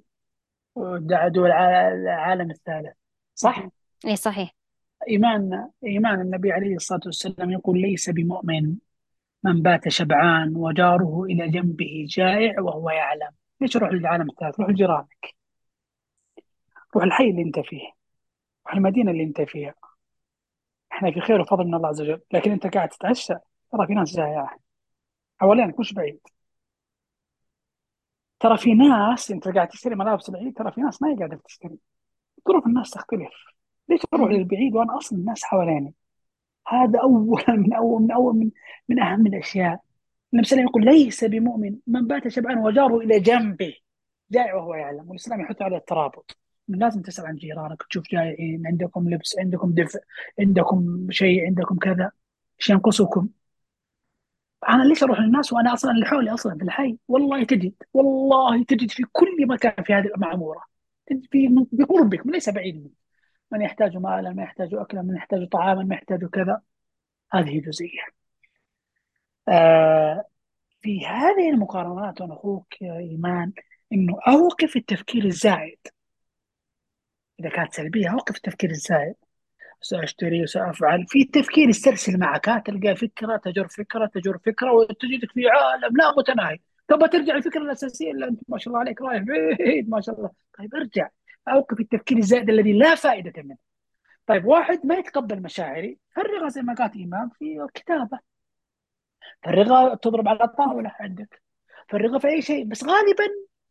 الع- العالم الثالث. صح؟ إيه صحيح. إيمان إيمان النبي عليه الصلاة والسلام يقول ليس بمؤمن من بات شبعان وجاره إلى جنبه جائع وهو يعلم. ليش روح للعالم الثالث؟ روح لجيرانك. روح الحي اللي أنت فيه. روح المدينة اللي أنت فيها. إحنا في خير وفضل من الله عز وجل. لكن أنت قاعد تتعشى. ترى في ناس جائعه حوالينك مش بعيد. ترى في ناس أنت قاعد تشتري ملابس بعيد ترى في ناس ما هي قاعدة تشتري. ظروف الناس تختلف. ليش أروح. للبعيد وأنا أصلا الناس حواليني؟ هذا أول من أول من أول من من أهم الأشياء. النبي صلى الله عليه وسلم يقول ليس بمؤمن من بات شبعان وجاره إلى جنبه. جائع وهو يعلم والإسلام يحث على الترابط. لازم تسأل عن جيرانك تشوف جائعين عندكم لبس عندكم دفء عندكم شيء عندكم كذا. إيش ينقصكم؟ أنا ليش أروح للناس وأنا أصلا اللي حولي أصلا في الحي؟ والله تجد والله تجد في كل مكان في هذه المعمورة. تجد في بقربك ليس بعيد منك من يحتاج مالا من يحتاج اكلا من يحتاج طعاما من يحتاج كذا. هذه جزئية. آه في هذه المقارنات أنا أخوك يا إيمان إنه أوقف التفكير الزائد إذا كانت سلبية أوقف التفكير الزائد سأشتري وسأفعل. في التفكير يسترسل معك. تلقى فكرة تجر فكرة تجر فكرة وتجدك في عالم لا متناهي. تبغى ترجع الفكرة الأساسية اللي أنت ما شاء الله عليك رايح بعيد ما شاء الله. طيب ارجع. أوقف التفكير الزائد الذي لا فائدة منه. طيب واحد ما يتقبل مشاعري فرغها زي ما قالت إيمان في الكتابة. فرغها تضرب على الطاولة عندك. فرغها في أي شيء بس غالبا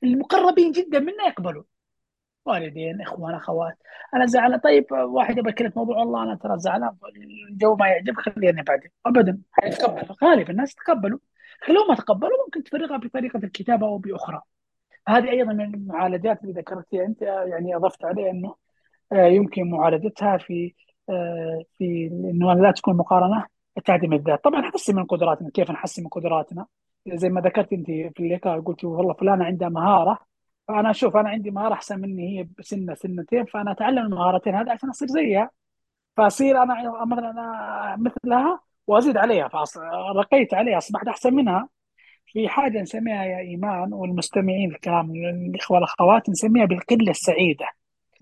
المقربين جدا منا يقبلوا. والدين إخوان أخوات. أنا زعلان. طيب واحد يبغى يتكلم موضوع والله أنا ترى زعلان. الجو ما يعجبك خليني بعدين. ابدا. حيتقبل غالبا الناس تقبلوا. لو ما تقبلوا ممكن تفرغها بطريقة الكتابة أو بأخرى. هذه أيضا من المعالجات اللي ذكرتيها أنت يعني أضفت عليه إنه آه، يمكن معالجتها في آه، في إنه لا تكون مقارنة تعدم الذات. طبعا نحسن من قدراتنا. كيف نحسن من قدراتنا؟ زي ما ذكرت أنت في اللقاء قلت والله فلانة عندها مهارة فأنا أشوف أنا عندي مهارة أحسن مني هي بسنه سنتين فأنا أتعلم المهارتين هذه عشان أصير زيها. فأصير أنا مثلا أنا مثلها وأزيد عليها فرقيت عليها أصبحت أحسن منها. في حاجة نسميها يا إيمان والمستمعين الكرام الإخوة والأخوات نسميها بالقلة السعيدة.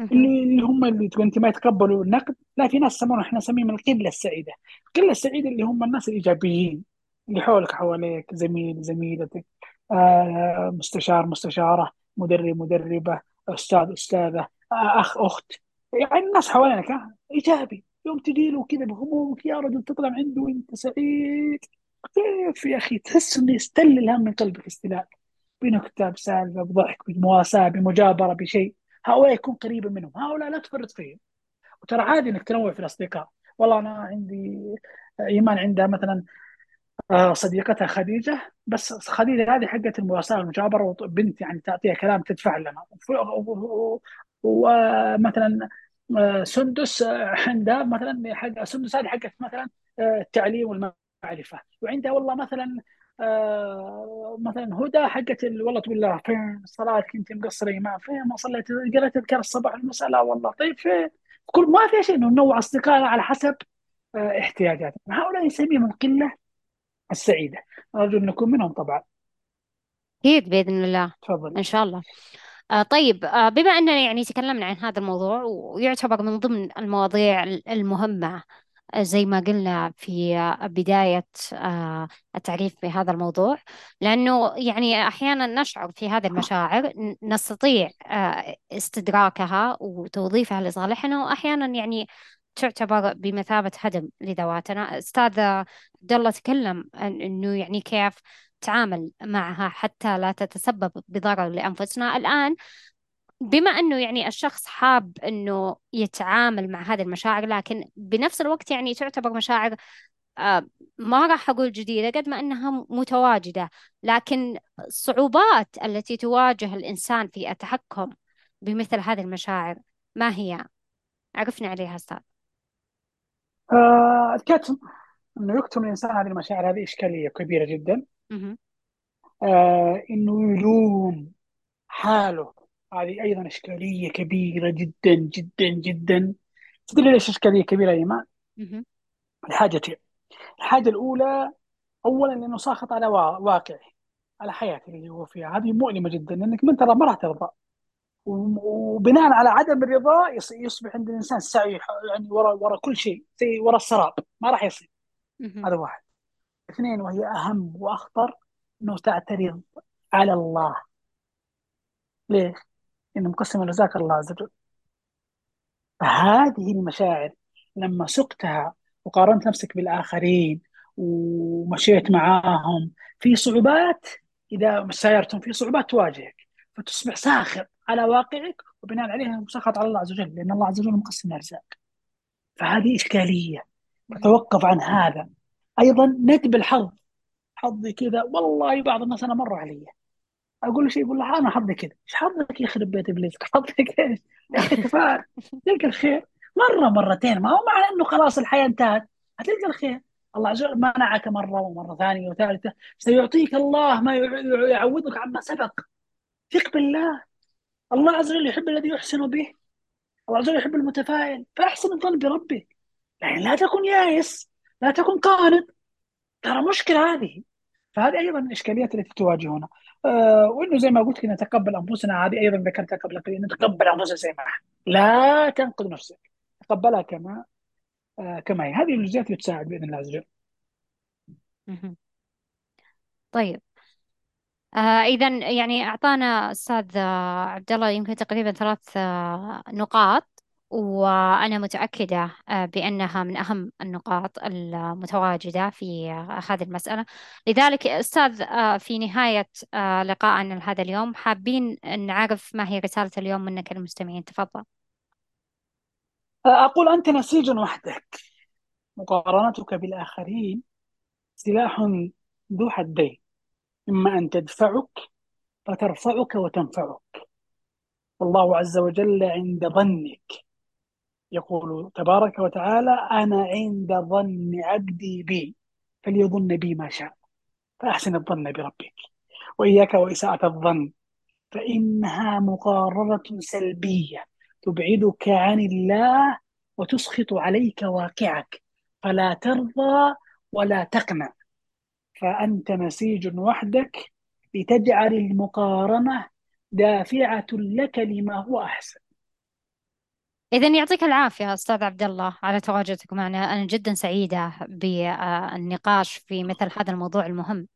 اللي هم اللي تقول أنت ما يتقبلوا النقد لا في ناس يسمونها إحنا نسميهم القلة السعيدة. القلة السعيدة اللي هم الناس الإيجابيين اللي حولك حواليك زميل زميلتك آه مستشار مستشارة. مدرب مدربة أستاذ أستاذة أخ أخت. يعني الناس حوالينك إيجابي. يوم تجي له كذا بهمومك يا رجل تطلع عنده وأنت سعيد. كيف يا أخي؟ تحس إنه يستل الهم من قلبك استلال. بنكته بسالفه بضحك بمواساة بمجابرة بشيء. هؤلاء يكون قريبا منهم. هؤلاء لا تفرط فيهم. وترى عادي إنك تنوع في الأصدقاء. والله أنا عندي إيمان عندها مثلا صديقتها خديجة. بس خديجة هذه حقت المواساة والمجابره وبنت يعني تعطيها كلام تدفع لنا ومثلا آه، سندس آه، عندها مثلا حق سندس هذه حقت مثلا آه، التعليم والمعرفة. وعندها والله مثلا آه مثلا هدى حقت ال- والله تقول لها فين صلاتك انت مقصرة؟ امام فين ما صليت. قريت اذكار الصباح والمساء لا والله. طيب فين كل ما في شيء إنه ننوع اصدقائنا على حسب آه احتياجاتنا هؤلاء نسميهم القلة. السعيدة. أرجو أن نكون منهم طبعا. أكيد بإذن الله. تفضل. إن شاء الله. آه طيب آه بما أننا يعني تكلمنا عن هذا الموضوع ويعتبر من ضمن المواضيع المهمة زي ما قلنا في بداية آه، التعريف بهذا الموضوع لأنه يعني أحيانا نشعر في هذه المشاعر نستطيع آه، استدراكها وتوظيفها لصالحنا وأحيانا يعني تعتبر بمثابة هدم لذواتنا. أستاذ عبد الله تكلم عن أنه يعني كيف تعامل معها حتى لا تتسبب بضرر لأنفسنا. الآن بما إنه يعني الشخص حاب إنه يتعامل مع هذه المشاعر لكن بنفس الوقت يعني تعتبر مشاعر آه، ما راح أقول جديدة قد ما إنها متواجدة لكن الصعوبات التي تواجه الإنسان في التحكم بمثل هذه المشاعر ما هي؟ عرفنا عليها أستاذ. آه الكتم إنه يكتم الإنسان هذه المشاعر هذه إشكالية كبيرة جدا. آه إنه يلوم حاله. هذه أيضا إشكالية كبيرة جدا جدا جدا. تدري ليش إشكالية كبيرة يا ايمان؟ لحاجتين الحاجة الأولى اولا إنه ساخط على وا- واقعه على حياته اللي هو فيها. هذه مؤلمة جدا لأنك من ترى ما راح ترضى. وبناء على عدم الرضا يص- يصبح عند الإنسان سعي يعني ورا ورا كل شيء زي ورا السراب ما راح يصير. هذا واحد. اثنين وهي أهم وأخطر إنه تعترض على الله. ليش؟ انه مقسم الرزاق الله عز وجل. فهذه المشاعر لما سقتها وقارنت نفسك بالآخرين ومشيت معاهم في صعوبات إذا سايرتم في صعوبات تواجهك فتصبح ساخط على واقعك وبناء عليها مسخط على الله عز وجل لأن الله عز وجل مقسم الأرزاق. فهذه إشكالية. فتوقف عن هذا. أيضا ندب الحظ. حظي كذا. والله بعض الناس أنا مر علي. أقول له شيء يقول له أنا حظي كذا. إيش حظك يخرب بيت ابليسك حظك إيش؟ يا أخي تلقى الخير. مرة مرتين. ما هو معنى إنه خلاص الحياة انتهت. هتلقى الخير. الله عز وجل منعك مرة ومرة ثانية وثالثة. سيعطيك الله ما يع- يعوضك عما سبق. ثق بالله. الله عز وجل يحب الذي يحسن به. الله عز وجل يحب المتفائل. فأحسن الظن بربك يعني لا تكن يائس. لا تكن قانط ترى مشكلة هذه. فهذه أيضا من الإشكاليات التي تواجهنا. آه وإنه زي ما قلت كنا نتقبل أنفسنا. هذه أيضا ذكرتها قبل قليل نتقبل أنفسنا زي ما لا تنقد نفسك. تقبلها كما آه كما هي. هذه الجزئيات اللي تساعد بإذن الله عز وجل. طيب. آه إذا يعني أعطانا أستاذ آه، عبد الله يمكن تقريبا ثلاث آه نقاط وأنا متأكدة بأنها من أهم النقاط المتواجدة في هذه المسألة. لذلك أستاذ في نهاية لقائنا لهذا اليوم حابين نعرف ما هي رسالة اليوم منك للمستمعين تفضل. أقول أنت نسيج وحدك. مقارنتك بالآخرين سلاح ذو حدين. إما أن تدفعك فترفعك وتنفعك. والله عز وجل عند ظنك. يقول تبارك وتعالى أنا عند ظن عبدي بي فليظن بي ما شاء. فأحسن الظن بربك. وإياك وإساءة الظن فإنها مقارنة سلبية تبعدك عن الله وتسخط عليك واقعك. فلا ترضى ولا تقنع. فأنت نسيج وحدك لتجعل المقارنة دافعة لك لما هو أحسن. إذا يعطيك العافية أستاذ عبد الله على تواجدك معنا. أنا جدا سعيدة بالنقاش في مثل هذا الموضوع المهم.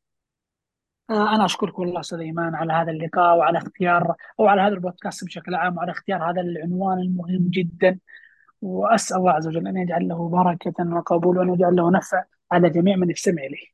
آه، أنا أشكرك والله أستاذ إيمان على هذا اللقاء وعلى اختيار أو على هذا البودكاست بشكل عام وعلى اختيار هذا العنوان المهم جدا. وأسأل الله عز وجل أن يجعل له بركة وقبول وأن يجعل له نفع على جميع من يستمع إليه.